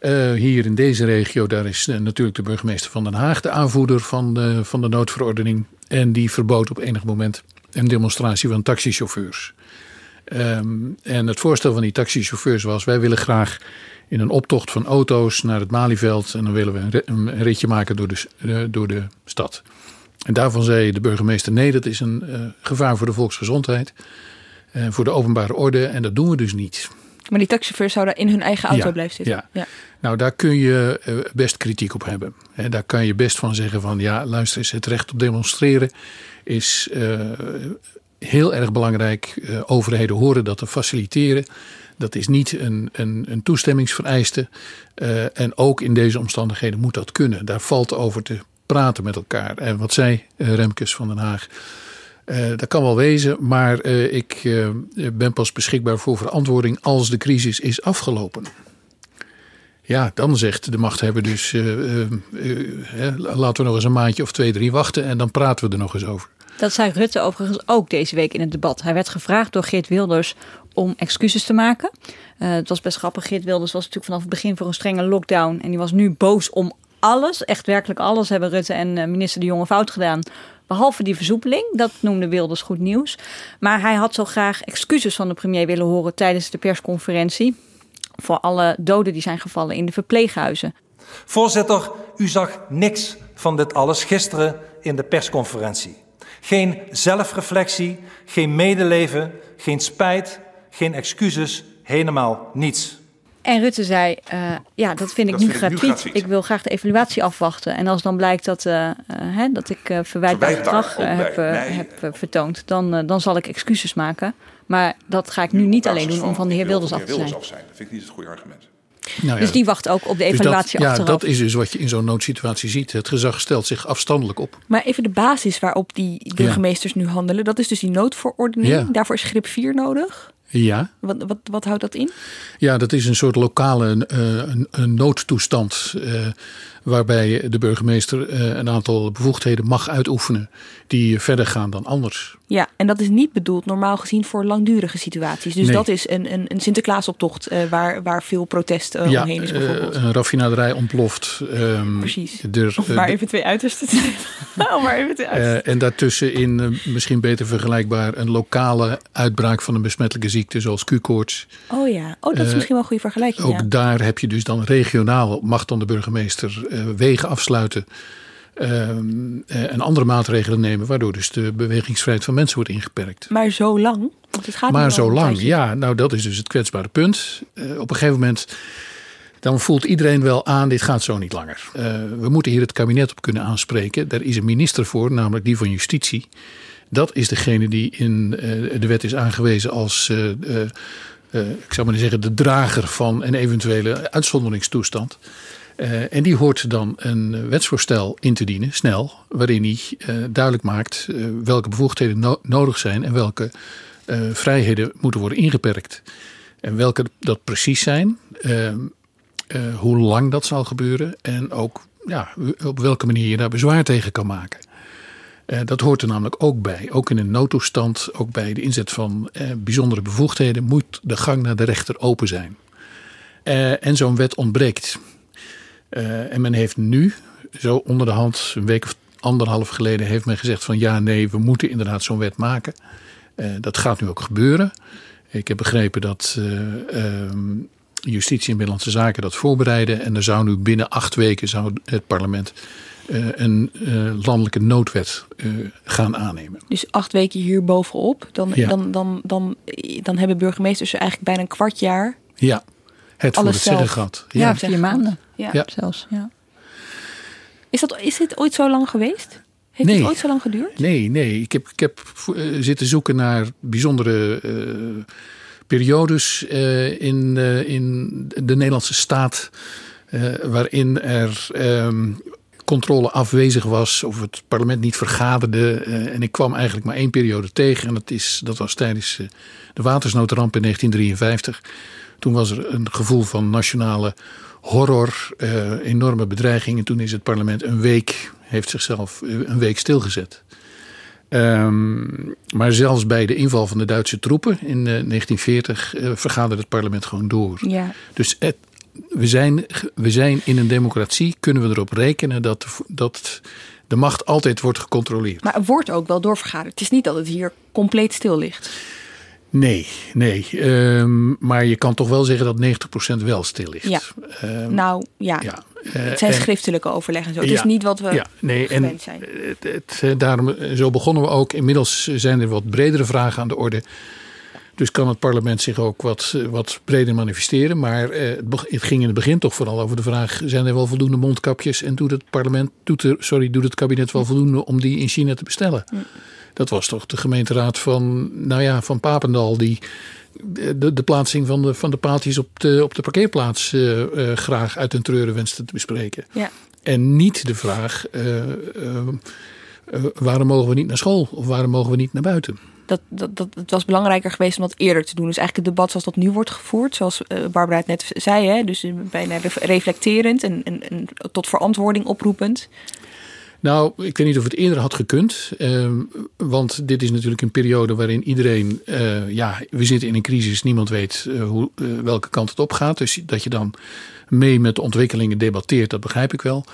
Uh, hier in deze regio, daar is uh, natuurlijk de burgemeester van Den Haag de aanvoerder van de, van de noodverordening. En die verbood op enig moment een demonstratie van taxichauffeurs. Um, en het voorstel van die taxichauffeurs was: wij willen graag in een optocht van auto's naar het Malieveld. En dan willen we een, ritje maken door de, uh, door de stad. En daarvan zei de burgemeester: nee, dat is een gevaar voor de volksgezondheid. voor de openbare orde. En dat doen we dus niet. Maar die taxichauffeurs zouden in hun eigen auto ja, blijven zitten. Ja. ja. Nou, daar kun je best kritiek op hebben. He, daar kan je best van zeggen van ja, luister eens, het recht op demonstreren is uh, heel erg belangrijk. Uh, overheden horen dat te faciliteren. Dat is niet een, een, een toestemmingsvereiste. Uh, en ook in deze omstandigheden moet dat kunnen. Daar valt over te praten met elkaar. En wat zei Remkes van Den Haag. Uh, dat kan wel wezen, maar uh, ik uh, ben pas beschikbaar voor verantwoording als de crisis is afgelopen. Ja, dan zegt de machthebber dus, laten we nog eens een maandje of twee, drie wachten en dan praten we er nog eens over. Dat zei Rutte overigens ook deze week in het debat. Hij werd gevraagd door Geert Wilders om excuses te maken. het was best grappig. Geert Wilders was natuurlijk vanaf het begin voor een strenge lockdown en die was nu boos om alles, echt werkelijk alles, hebben Rutte en minister De Jonge fout gedaan. Behalve die versoepeling, dat noemde Wilders goed nieuws. Maar hij had zo graag excuses van de premier willen horen tijdens de persconferentie. Voor alle doden die zijn gevallen in de verpleeghuizen. Voorzitter, u zag niks van dit alles gisteren in de persconferentie. Geen zelfreflectie, geen medeleven, geen spijt, geen excuses, helemaal niets. En Rutte zei, uh, ja, dat vind ik, Dat nu, vind ik nu gratuit. gratuit. Ik wil graag de evaluatie afwachten. En als dan blijkt dat, uh, uh, hè, dat ik uh, verwijtbaar gedrag heb, uh, heb uh, vertoond, dan, uh, dan zal ik excuses maken. Maar dat ga ik nu niet alleen doen om van de heer Wilders af te zijn. Dat vind ik niet het goede argument. Nou ja, Dus die wacht ook op de dus evaluatie dat, ja, dat is dus wat je in zo'n noodsituatie ziet. Het gezag stelt zich afstandelijk op. Maar even de basis waarop die burgemeesters nu handelen. Dat is dus die noodverordening. Ja. Daarvoor is grip 4 nodig. Ja, Wat, wat, wat houdt dat in? ja dat is een soort lokale uh, een, een noodtoestand. Waarbij de burgemeester uh, een aantal bevoegdheden mag uitoefenen. die verder gaan dan anders. Ja, en dat is niet bedoeld normaal gezien voor langdurige situaties. Dus Nee. dat is een, een, een Sinterklaasoptocht uh, waar, waar veel protest uh, ja, omheen is eh, bijvoorbeeld. een raffinaderij ontploft. ehm, Precies. Er, Om eh, maar even twee uitersten te nemen. [laughs] Maar even twee uitersten. Eh, en daartussen in eh, misschien beter vergelijkbaar een lokale uitbraak van een besmettelijke ziekte zoals Q-koorts. oh ja, oh, dat is eh, misschien wel een goede vergelijking. Ook Ja. daar heb je dus dan regionaal, mag dan de burgemeester eh, wegen afsluiten. ehm, eh, en andere maatregelen nemen, waardoor dus de bewegingsvrijheid van mensen wordt ingeperkt. Maar zo lang? Want het gaat Maar zo lang, ja, nou dat is dus het kwetsbare punt. Eh, op een gegeven moment, dan voelt iedereen wel aan, dit gaat zo niet langer. Eh, we moeten hier het kabinet op kunnen aanspreken. Daar is een minister voor, namelijk die van Justitie. Dat is degene die in eh, de wet is aangewezen als, eh, eh, eh, ik zou maar zeggen, de drager van een eventuele uitzonderingstoestand. Eh, en die hoort dan een eh, wetsvoorstel in te dienen, snel, waarin hij eh, duidelijk maakt welke bevoegdheden no- nodig zijn en welke vrijheden moeten worden ingeperkt. En welke dat precies zijn, eh, eh, hoe lang dat zal gebeuren en ook ja, op welke manier je daar bezwaar tegen kan maken. Dat hoort er namelijk ook bij. Ook in een noodtoestand, ook bij de inzet van bijzondere bevoegdheden, moet de gang naar de rechter open zijn. En zo'n wet ontbreekt. Eh, en men heeft nu, zo onder de hand, een week of anderhalf geleden heeft men gezegd van ja, nee, we moeten inderdaad zo'n wet maken. Uh, dat gaat nu ook gebeuren. Ik heb begrepen dat uh, um, Justitie en Binnenlandse Zaken dat voorbereiden. En er zou nu binnen acht weken zou het parlement uh, een landelijke noodwet gaan aannemen. Dus acht weken hier bovenop. Dan, ja. dan, dan, dan, dan hebben burgemeesters eigenlijk bijna een kwart jaar. Ja, het voor het zeggen gehad. Ja, ja vier maanden. Ja, ja. zelfs. Ja. Is, dat, is dit ooit zo lang geweest? Heeft nee. het ooit zo lang geduurd? Nee, nee. Ik heb, ik heb uh, zitten zoeken naar bijzondere uh, periodes uh, in, in de Nederlandse staat. waarin er um, controle afwezig was of het parlement niet vergaderde. en ik kwam eigenlijk maar één periode tegen. En dat, is, dat was tijdens de watersnoodramp in 1953. Toen was er een gevoel van nationale horror, uh, enorme bedreiging. En toen is het parlement een week, heeft zichzelf een week stilgezet. Um, maar zelfs bij de inval van de Duitse troepen in uh, 1940 uh, vergaderde het parlement gewoon door. Ja. Dus het, we, zijn, we zijn in een democratie, kunnen we erop rekenen dat, dat de macht altijd wordt gecontroleerd. Maar er wordt ook wel doorvergaderd. Het is niet dat het hier compleet stil ligt. Nee, nee. Um, maar je kan toch wel zeggen dat 90% wel stil ligt. Ja. Um, nou ja. ja. Uh, het zijn en, schriftelijke overleggen. Zo. Het ja, is niet wat we ja, nee, gewend en zijn. Het, het, daarom, zo begonnen we ook. Inmiddels zijn er wat bredere vragen aan de orde. Dus kan het parlement zich ook wat, wat breder manifesteren. Maar uh, het ging in het begin toch vooral over de vraag: zijn er wel voldoende mondkapjes? En doet het parlement, doet er, sorry, doet het kabinet wel voldoende om die in China te bestellen? Mm. Dat was toch de gemeenteraad van, nou ja, van Papendal die de, de plaatsing van de, van de paaltjes op de, op de parkeerplaats uh, uh, graag uit een treuren wenste te bespreken. Ja. En niet de vraag, uh, waarom mogen we niet naar school of waarom mogen we niet naar buiten? Dat, dat, dat, het was belangrijker geweest om dat eerder te doen. Dus eigenlijk het debat zoals dat nu wordt gevoerd, zoals Barbara het net zei, hè, dus bijna reflecterend en, en, en tot verantwoording oproepend. Nou, ik weet niet of het eerder had gekund. Uh, want dit is natuurlijk een periode waarin iedereen. Uh, ja, we zitten in een crisis. Niemand weet uh, hoe, welke kant het op gaat. Dus dat je dan mee met de ontwikkelingen debatteert, dat begrijp ik wel.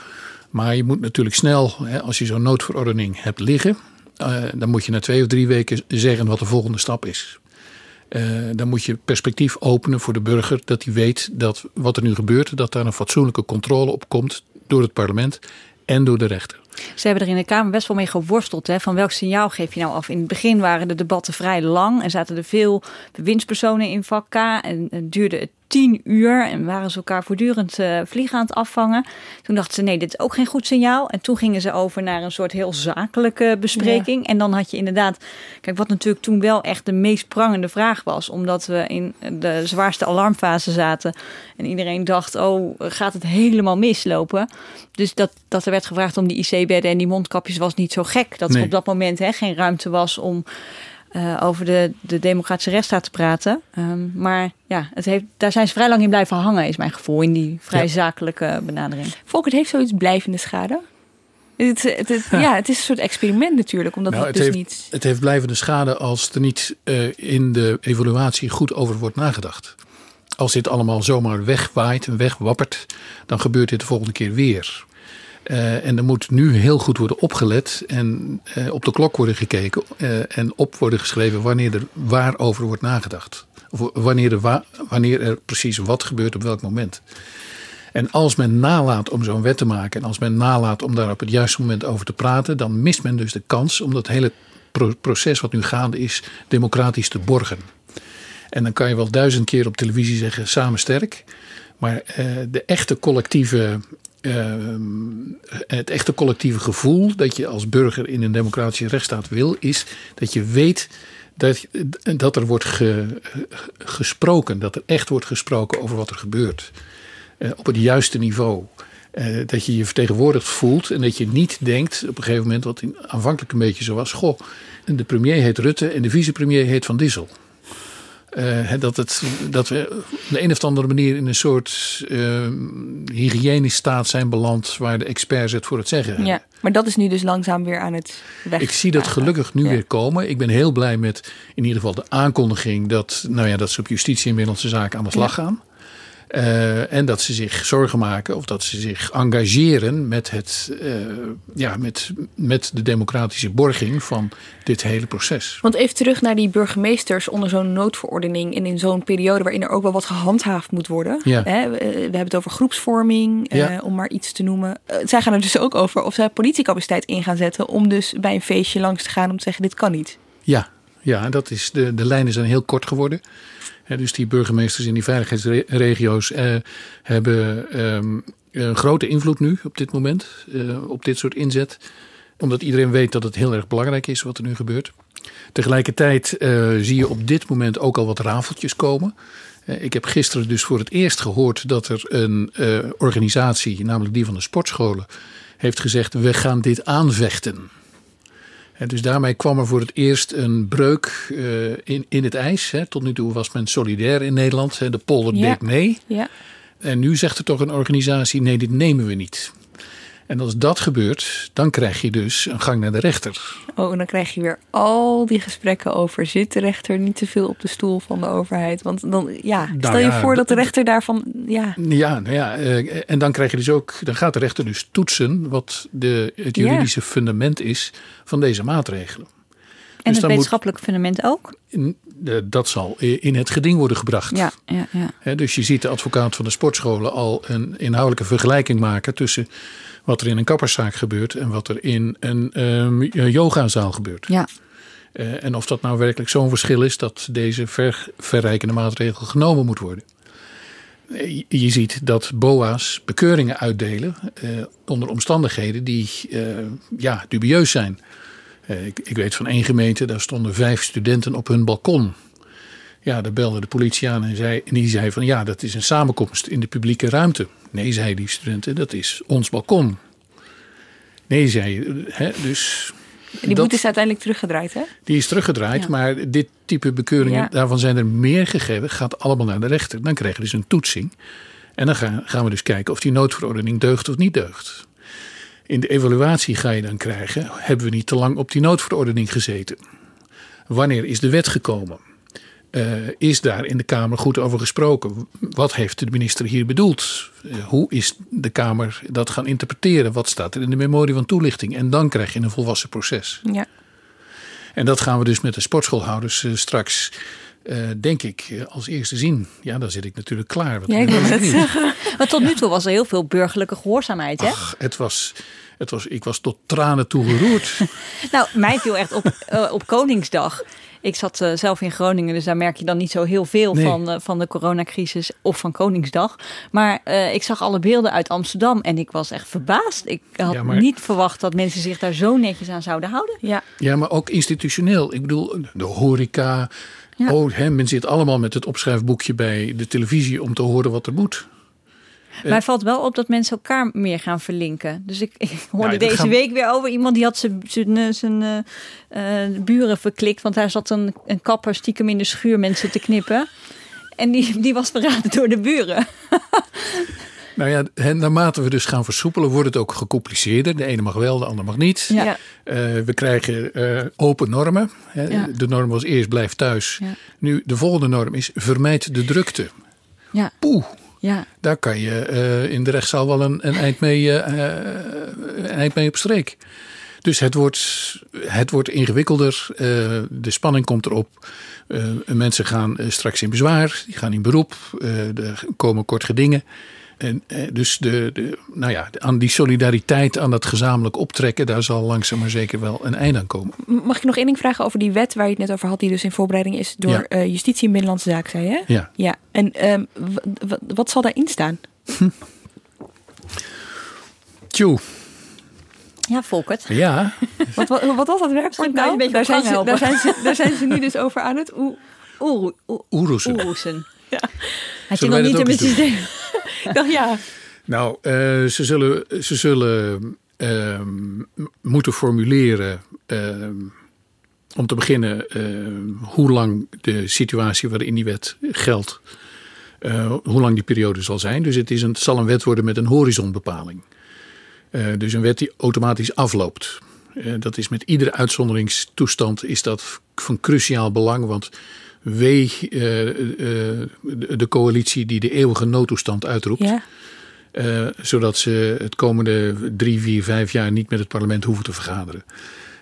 Maar je moet natuurlijk snel, hè, als je zo'n noodverordening hebt liggen. dan moet je na twee of drie weken zeggen wat de volgende stap is. dan moet je perspectief openen voor de burger. Dat hij weet dat wat er nu gebeurt, dat daar een fatsoenlijke controle op komt door het parlement en door de rechter. Ze hebben er in de Kamer best wel mee geworsteld. Hè, van welk signaal geef je nou af? In het begin waren de debatten vrij lang en zaten er veel bewindspersonen in vak K. En, en duurde het tien uur en waren ze elkaar voortdurend uh, vliegen aan het afvangen. Toen dachten ze, nee, dit is ook geen goed signaal. En toen gingen ze over naar een soort heel zakelijke bespreking. Ja. En dan had je inderdaad, kijk, wat natuurlijk toen wel echt de meest prangende vraag was, omdat we in de zwaarste alarmfase zaten en iedereen dacht, oh, gaat het helemaal mislopen? Dus dat, dat er werd gevraagd om die IC-bedden en die mondkapjes was niet zo gek. Dat nee. er op dat moment hè, geen ruimte was om uh, over de, de democratische rechtsstaat te praten. Um, maar ja, het heeft, daar zijn ze vrij lang in blijven hangen, is mijn gevoel, in die vrij ja. zakelijke benadering. Volkert heeft zoiets blijvende schade. Het, het, het ja. ja. het is een soort experiment natuurlijk, omdat nou, het, het dus heeft, niet... Het heeft blijvende schade als er niet uh, in de evaluatie goed over wordt nagedacht. Als dit allemaal zomaar wegwaait en wegwappert, dan gebeurt dit de volgende keer weer. Uh, en er moet nu heel goed worden opgelet en uh, op de klok worden gekeken uh, en op worden geschreven wanneer er waarover wordt nagedacht. Of wanneer er, wa wanneer er precies wat gebeurt op welk moment. En als men nalaat om zo'n wet te maken en als men nalaat om daar op het juiste moment over te praten, dan mist men dus de kans om dat hele pro proces wat nu gaande is, democratisch te borgen. En dan kan je wel duizend keer op televisie zeggen samen sterk. Maar de echte collectieve uh, het echte collectieve gevoel dat je als burger in een democratische rechtsstaat wil, is dat je weet dat, dat er wordt ge, gesproken, dat er echt wordt gesproken over wat er gebeurt. Uh, op het juiste niveau. Uh, dat je je vertegenwoordigd voelt en dat je niet denkt op een gegeven moment, wat aanvankelijk een beetje zo was: Goh, de premier heet Rutte en de vicepremier heet Van Dissel. Uh, dat, het, dat we op de een of andere manier in een soort uh, hygiënisch staat zijn beland waar de experts het voor het zeggen hebben. Ja, maar dat is nu dus langzaam weer aan het weg. Ik zie dat gelukkig nu ja. weer komen. Ik ben heel blij met in ieder geval de aankondiging dat, nou ja, dat ze op justitie en binnenlandse zaken aan de slag ja. gaan. Uh, en dat ze zich zorgen maken of dat ze zich engageren met, het, uh, ja, met, met de democratische borging van dit hele proces. Want even terug naar die burgemeesters onder zo'n noodverordening en in zo'n periode waarin er ook wel wat gehandhaafd moet worden. Ja. Hè, we, we hebben het over groepsvorming, uh, om maar iets te noemen. zij gaan er dus ook over of zij politiecapaciteit in gaan zetten om dus bij een feestje langs te gaan om te zeggen dit kan niet. Ja, ja dat is de, de lijnen zijn heel kort geworden. Dus die burgemeesters in die veiligheidsregio's eh, hebben um, een grote invloed nu op dit moment, uh, op dit soort inzet. Omdat iedereen weet dat het heel erg belangrijk is wat er nu gebeurt. Tegelijkertijd uh, zie je op dit moment ook al wat rafeltjes komen. ik heb gisteren dus voor het eerst gehoord dat er een organisatie, namelijk die van de sportscholen, heeft gezegd: we gaan dit aanvechten. En dus daarmee kwam er voor het eerst een breuk uh, in, in het ijs. Hè. Tot nu toe was men solidair in Nederland. Hè. De polder ja. deed mee. Ja. En nu zegt er toch een organisatie: nee, dit nemen we niet. En als dat gebeurt, dan krijg je dus een gang naar de rechter. Oh, en dan krijg je weer al die gesprekken over... zit de rechter niet te veel op de stoel van de overheid? Want dan, ja, Nou stel je ja, voor dat de rechter daarvan... Ja, Ja, nou ja, eh, en dan krijg je dus ook, dan gaat de rechter dus toetsen wat de, het Ja. juridische fundament is van deze maatregelen. En Dus het moet- wetenschappelijk fundament ook? In- eh, Dat zal in het geding worden gebracht. Ja, ja, ja. Dus je ziet de advocaat van de sportscholen al een inhoudelijke vergelijking maken tussen wat er in een kapperszaak gebeurt en wat er in een ehm, yogazaal gebeurt. ja. Eh, en of dat nou werkelijk zo'n verschil is dat deze ver, verrijkende maatregel genomen moet worden. Eh, je- Je ziet dat BOA's bekeuringen uitdelen eh, onder omstandigheden die eh, ja, dubieus zijn. Eh, ik, ik weet van één gemeente, daar stonden vijf studenten op hun balkon. Ja, daar belde de politie aan en, zei, en die zei van ja, dat is een samenkomst in de publieke ruimte. Nee, zei die studenten, dat is ons balkon. Nee, zei je, hè, dus en die dat- boete is uiteindelijk teruggedraaid, hè? die is teruggedraaid, Ja. maar dit type bekeuringen, Ja. daarvan zijn er meer gegeven, gaat allemaal naar de rechter. Dan krijg je dus een toetsing. En dan gaan, gaan we dus kijken of die noodverordening deugt of niet deugt. In de evaluatie ga je dan krijgen, hebben we niet te lang op die noodverordening gezeten? Wanneer is de wet gekomen? Eh, is daar in de Kamer goed over gesproken? Wat heeft de minister hier bedoeld? Eh, hoe is de Kamer dat gaan interpreteren? Wat staat er in de memorie van toelichting? En dan krijg je een volwassen proces. Ja. En dat gaan we dus met de sportschoolhouders eh, straks, denk ik, als eerste zien. Ja, dan zit ik natuurlijk klaar. Wat Ja, ik zeggen. Maar tot nu toe was er heel veel burgerlijke gehoorzaamheid, hè? Ach, het was, het was, ik was tot tranen toe geroerd. [laughs] Nou, mij viel echt op, op Koningsdag. Ik zat eh, zelf in Groningen, dus daar merk je dan niet zo heel veel Nee. van, eh, van de coronacrisis of van Koningsdag. Maar eh, ik zag alle beelden uit Amsterdam en ik was echt verbaasd. Ik had Ja, maar- niet verwacht dat mensen zich daar zo netjes aan zouden houden. Ja. ja, maar ook institutioneel. Ik bedoel, de horeca. Ja. Oh, hè, men zit allemaal met het opschrijfboekje bij de televisie om te horen wat er moet. Maar het valt wel op dat mensen elkaar meer gaan verlinken. Dus ik, ik hoorde Nou, deze gaan- week weer over iemand die had zijn, eh, buren verklikt. Want daar zat een, een kapper stiekem in de schuur mensen te knippen. En die, die was verraden door de buren. [laughs] Nou ja, naarmate we dus gaan versoepelen, wordt het ook gecompliceerder. De ene mag wel, de ander mag niet. Ja. We krijgen open normen. Ja. De norm was eerst blijf thuis. Ja. Nu, de volgende norm is vermijd de drukte. Ja, Poeh, ja. daar kan je eh, in de rechtszaal wel een, een, eind mee, eh, eh, een eind mee op streek. Dus het wordt, het wordt ingewikkelder. de spanning komt erop. Mensen gaan straks in bezwaar. Die gaan in beroep. er komen kort gedingen. En, eh, dus de, de, nou ja, aan die solidariteit, aan dat gezamenlijk optrekken, daar zal langzaam maar zeker wel een eind aan komen. Mag ik nog één ding vragen over die wet waar je het net over had, die dus in voorbereiding is door Ja. eh, Justitie en Binnenlandse Zaken, zei je? Ja. Ja. En ehm, wat zal daarin staan? [laughs] Tjoe, Ja, Volkert. ja. [laughs] Wat, wat, wat was dat werkwoord nou? Daar zijn, ze, daar, zijn ze, daar zijn ze nu dus over aan het oe- Oeroe, oe- Oeroesen. Oeroesen. Ja. Had je nog niet in mijn systeem? Ja. Nou, eh, ze zullen, ze zullen ehm, moeten formuleren. ehm, om te beginnen, ehm, hoe lang de situatie waarin die wet geldt. eh, hoe lang die periode zal zijn. Dus het, is een, zal een wet worden met een horizonbepaling. Eh, dus een wet die automatisch afloopt. Dat is met iedere uitzonderingstoestand is dat van cruciaal belang. Want wee eh, eh, de, de coalitie die de eeuwige noodtoestand uitroept. Ja. Eh, zodat ze het komende drie, vier, vijf jaar niet met het parlement hoeven te vergaderen.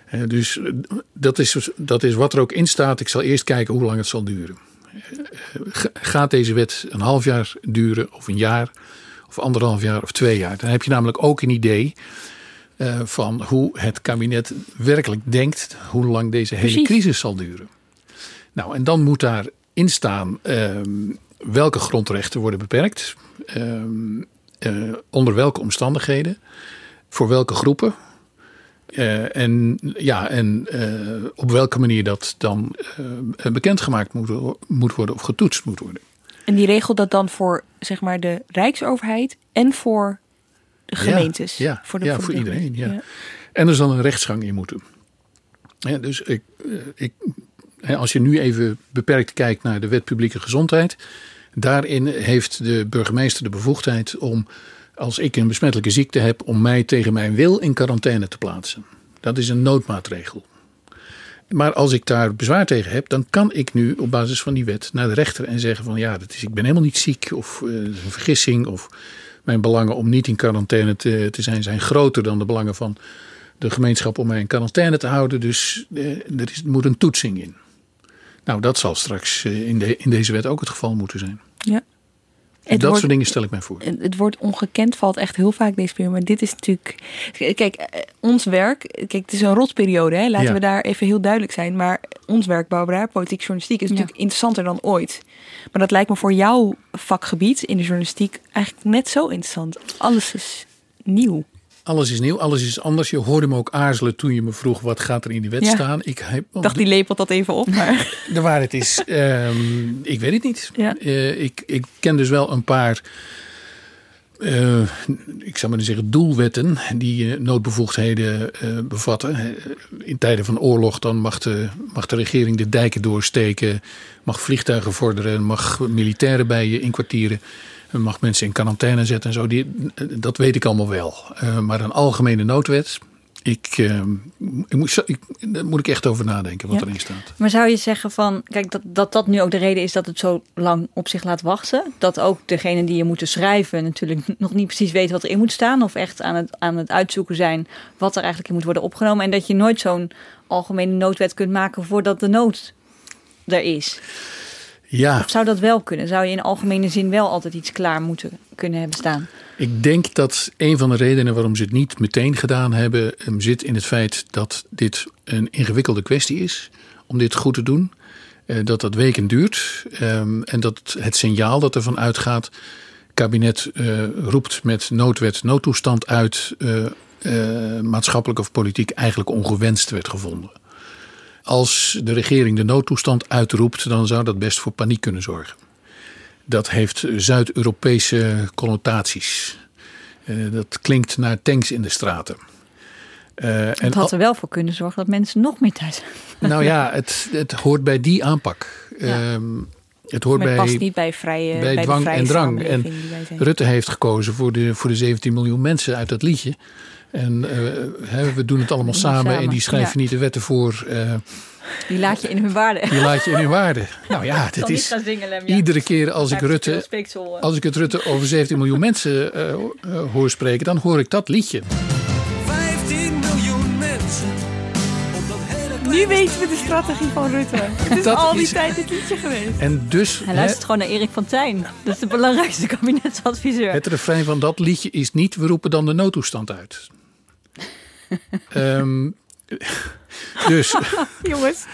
Eh, dus eh, dat is, dat is wat er ook in staat. Ik zal eerst kijken hoe lang het zal duren. Eh, ga- gaat deze wet een half jaar duren, of een jaar, of anderhalf jaar, of twee jaar? Dan heb je namelijk ook een idee eh, van hoe het kabinet werkelijk denkt hoe lang deze hele Precies. crisis zal duren. Nou, en dan moet daarin staan ehm, welke grondrechten worden beperkt, ehm, eh, onder welke omstandigheden, voor welke groepen. Eh, en ja, en eh, op welke manier dat dan bekendgemaakt moet, moet worden of getoetst moet worden. En die regelt dat dan voor zeg maar de Rijksoverheid en voor de gemeentes. Ja, voor, de, ja, de voor iedereen. Ja. En er zal een rechtsgang in moeten. Ja, dus ik, ik, als je nu even beperkt kijkt naar de wet publieke gezondheid. Daarin heeft de burgemeester de bevoegdheid om, als ik een besmettelijke ziekte heb, om mij tegen mijn wil in quarantaine te plaatsen. Dat is een noodmaatregel. Maar als ik daar bezwaar tegen heb, dan kan ik nu op basis van die wet naar de rechter en zeggen van ja, dat is, ik ben helemaal niet ziek of is een vergissing of mijn belangen om niet in quarantaine te, te zijn zijn groter dan de belangen van de gemeenschap om mij in quarantaine te houden. Dus eh, er is, moet een toetsing in. Nou, dat zal straks eh, in, de, in deze wet ook het geval moeten zijn. Ja. En dat wordt- soort dingen stel ik mij voor. Het woord ongekend valt echt heel vaak deze periode. Maar dit is natuurlijk. Kijk, eh, ons werk. Kijk, het is een rotperiode. Hè? Laten Ja. we daar even heel duidelijk zijn. Maar ons werk, Barbara, politiek journalistiek, is Ja. natuurlijk interessanter dan ooit. Maar dat lijkt me voor jouw vakgebied in de journalistiek eigenlijk net zo interessant. Alles is nieuw. Alles is nieuw, alles is anders. Je hoorde me ook aarzelen toen je me vroeg wat gaat er in die wet Ja. staan. Ik heb, dacht, die lepelt dat even op. Maar [laughs] De waarheid is, ehm, ik weet het niet. Ja. Eh, ik, ik ken dus wel een paar, eh, ik zou maar zeggen, doelwetten die eh, noodbevoegdheden bevatten. In tijden van oorlog dan mag de, mag de regering de dijken doorsteken, mag vliegtuigen vorderen, mag militairen bij je inkwartieren. Mag mensen in quarantaine zetten en zo. Die, dat weet ik allemaal wel. Eh, maar een algemene noodwet. Ik, eh, ik, moet, ik, daar moet ik echt over nadenken wat Ja. erin staat. Maar zou je zeggen van, kijk, dat, dat dat nu ook de reden is dat het zo lang op zich laat wachten? Dat ook degene die je moeten schrijven natuurlijk [laughs] nog niet precies weet wat erin moet staan. Of echt aan het, aan het uitzoeken zijn wat er eigenlijk in moet worden opgenomen. En dat je nooit zo'n algemene noodwet kunt maken voordat de nood er is. Ja, Of zou dat wel kunnen? Zou je in algemene zin wel altijd iets klaar moeten kunnen hebben staan? ik denk dat een van de redenen waarom ze het niet meteen gedaan hebben, hem zit in het feit dat dit een ingewikkelde kwestie is om dit goed te doen. Eh, dat dat weken duurt ehm, en dat het signaal dat ervan uitgaat, kabinet eh, roept met noodwet noodtoestand uit, eh, maatschappelijk of politiek eigenlijk ongewenst werd gevonden. Als de regering de noodtoestand uitroept, dan zou dat best voor paniek kunnen zorgen. Dat heeft Zuid-Europese connotaties. Eh, dat klinkt naar tanks in de straten. Eh, en Het had er wel voor kunnen zorgen dat mensen nog meer thuis nou ja, het, het hoort bij die aanpak. Ja. Ehm, het hoort maar het bij, past niet bij vrije bij bij dwang vrije en drang. En. Rutte heeft gekozen voor de, voor de 17 miljoen mensen uit dat liedje. En eh, hè, we doen het allemaal samen, samen, en die schrijven ja. niet de wetten voor. eh, Die laat je in hun waarde. die laat je in hun waarde. [laughs] Nou ja, dit is gaan zingen, Lem, ja. iedere keer als ik Rutte eh. Als ik het Rutte over 17 miljoen [laughs] mensen eh, eh, hoor spreken, dan hoor ik dat liedje. 15 miljoen mensen. Op dat hele Nu weten we de strategie van Rutte. [laughs] Het is Dat al die is- tijd het liedje geweest. En dus Hij hè, luistert gewoon naar Erik van Tijn. Dat is de belangrijkste kabinetsadviseur. het refrein van dat liedje is niet: we roepen dan de noodtoestand uit. Ehm, dus [laughs] Jongens,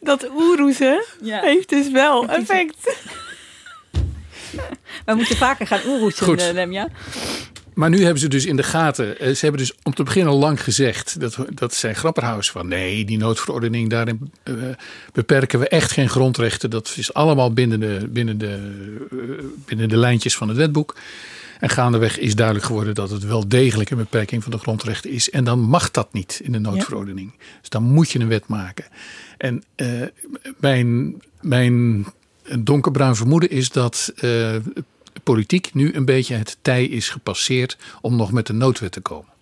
dat oeroezen Ja. heeft dus wel effect. We moeten vaker gaan oeroesen, Goed. eh, Lem, ja? Maar nu hebben ze dus in de gaten. eh, Ze hebben dus om te beginnen al lang gezegd. Dat, dat zei Grapperhaus van nee, die noodverordening. Daarin eh, beperken we echt geen grondrechten. Dat is allemaal binnen de, binnen, de, eh, binnen de lijntjes van het wetboek. En gaandeweg is duidelijk geworden dat het wel degelijk een beperking van de grondrechten is. En dan mag dat niet in de noodverordening. Dus dan moet je een wet maken. En eh, mijn, mijn donkerbruin vermoeden is dat eh, politiek nu een beetje het tij is gepasseerd om nog met een noodwet te komen.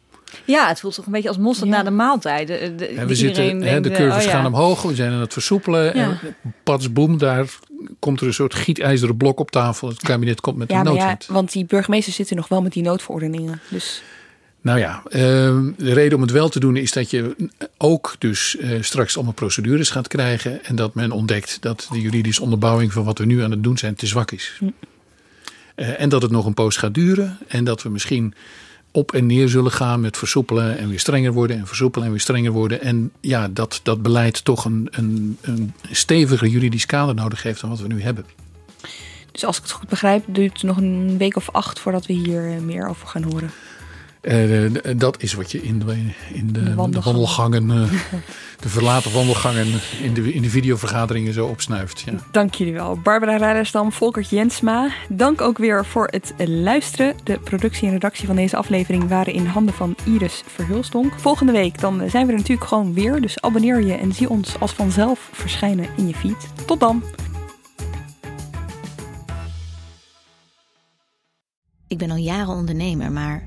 Ja, het voelt toch een beetje als mosterd na de maaltijd. De, de, En we zitten, hè, de eh, curves oh ja. gaan omhoog, we zijn aan het versoepelen. Ja. En pats boem, daar komt er een soort gietijzeren blok op tafel. Het kabinet komt met Ja, een noodwet. want die burgemeesters zitten nog wel met die noodverordeningen. Dus Nou ja, eh, de reden om het wel te doen is dat je ook dus eh, straks allemaal procedures gaat krijgen. En dat men ontdekt dat de juridische onderbouwing van wat we nu aan het doen zijn te zwak is. Eh, en dat het nog een poos gaat duren. En dat we misschien op en neer zullen gaan met versoepelen en weer strenger worden. En versoepelen en weer strenger worden. En ja, dat dat beleid toch een, een, een steviger juridisch kader nodig heeft dan wat we nu hebben. Dus als ik het goed begrijp, duurt het nog een week of acht voordat we hier eh, meer over gaan horen. Eh, de- dat is wat je in de, in de, de wandelgangen. wandelgangen, eh, [laughs] de verlaten wandelgangen in de, in de videovergaderingen zo opsnuift. Ja. Dank jullie wel. Barbara Radersdam, Volkert Jensma. Dank ook weer voor het luisteren. De productie en redactie van deze aflevering waren in handen van Iris Verhulstonk. Volgende week dan zijn we er natuurlijk gewoon weer. Dus abonneer je en zie ons als vanzelf verschijnen in je feed. Tot dan! Ik ben al jaren ondernemer, maar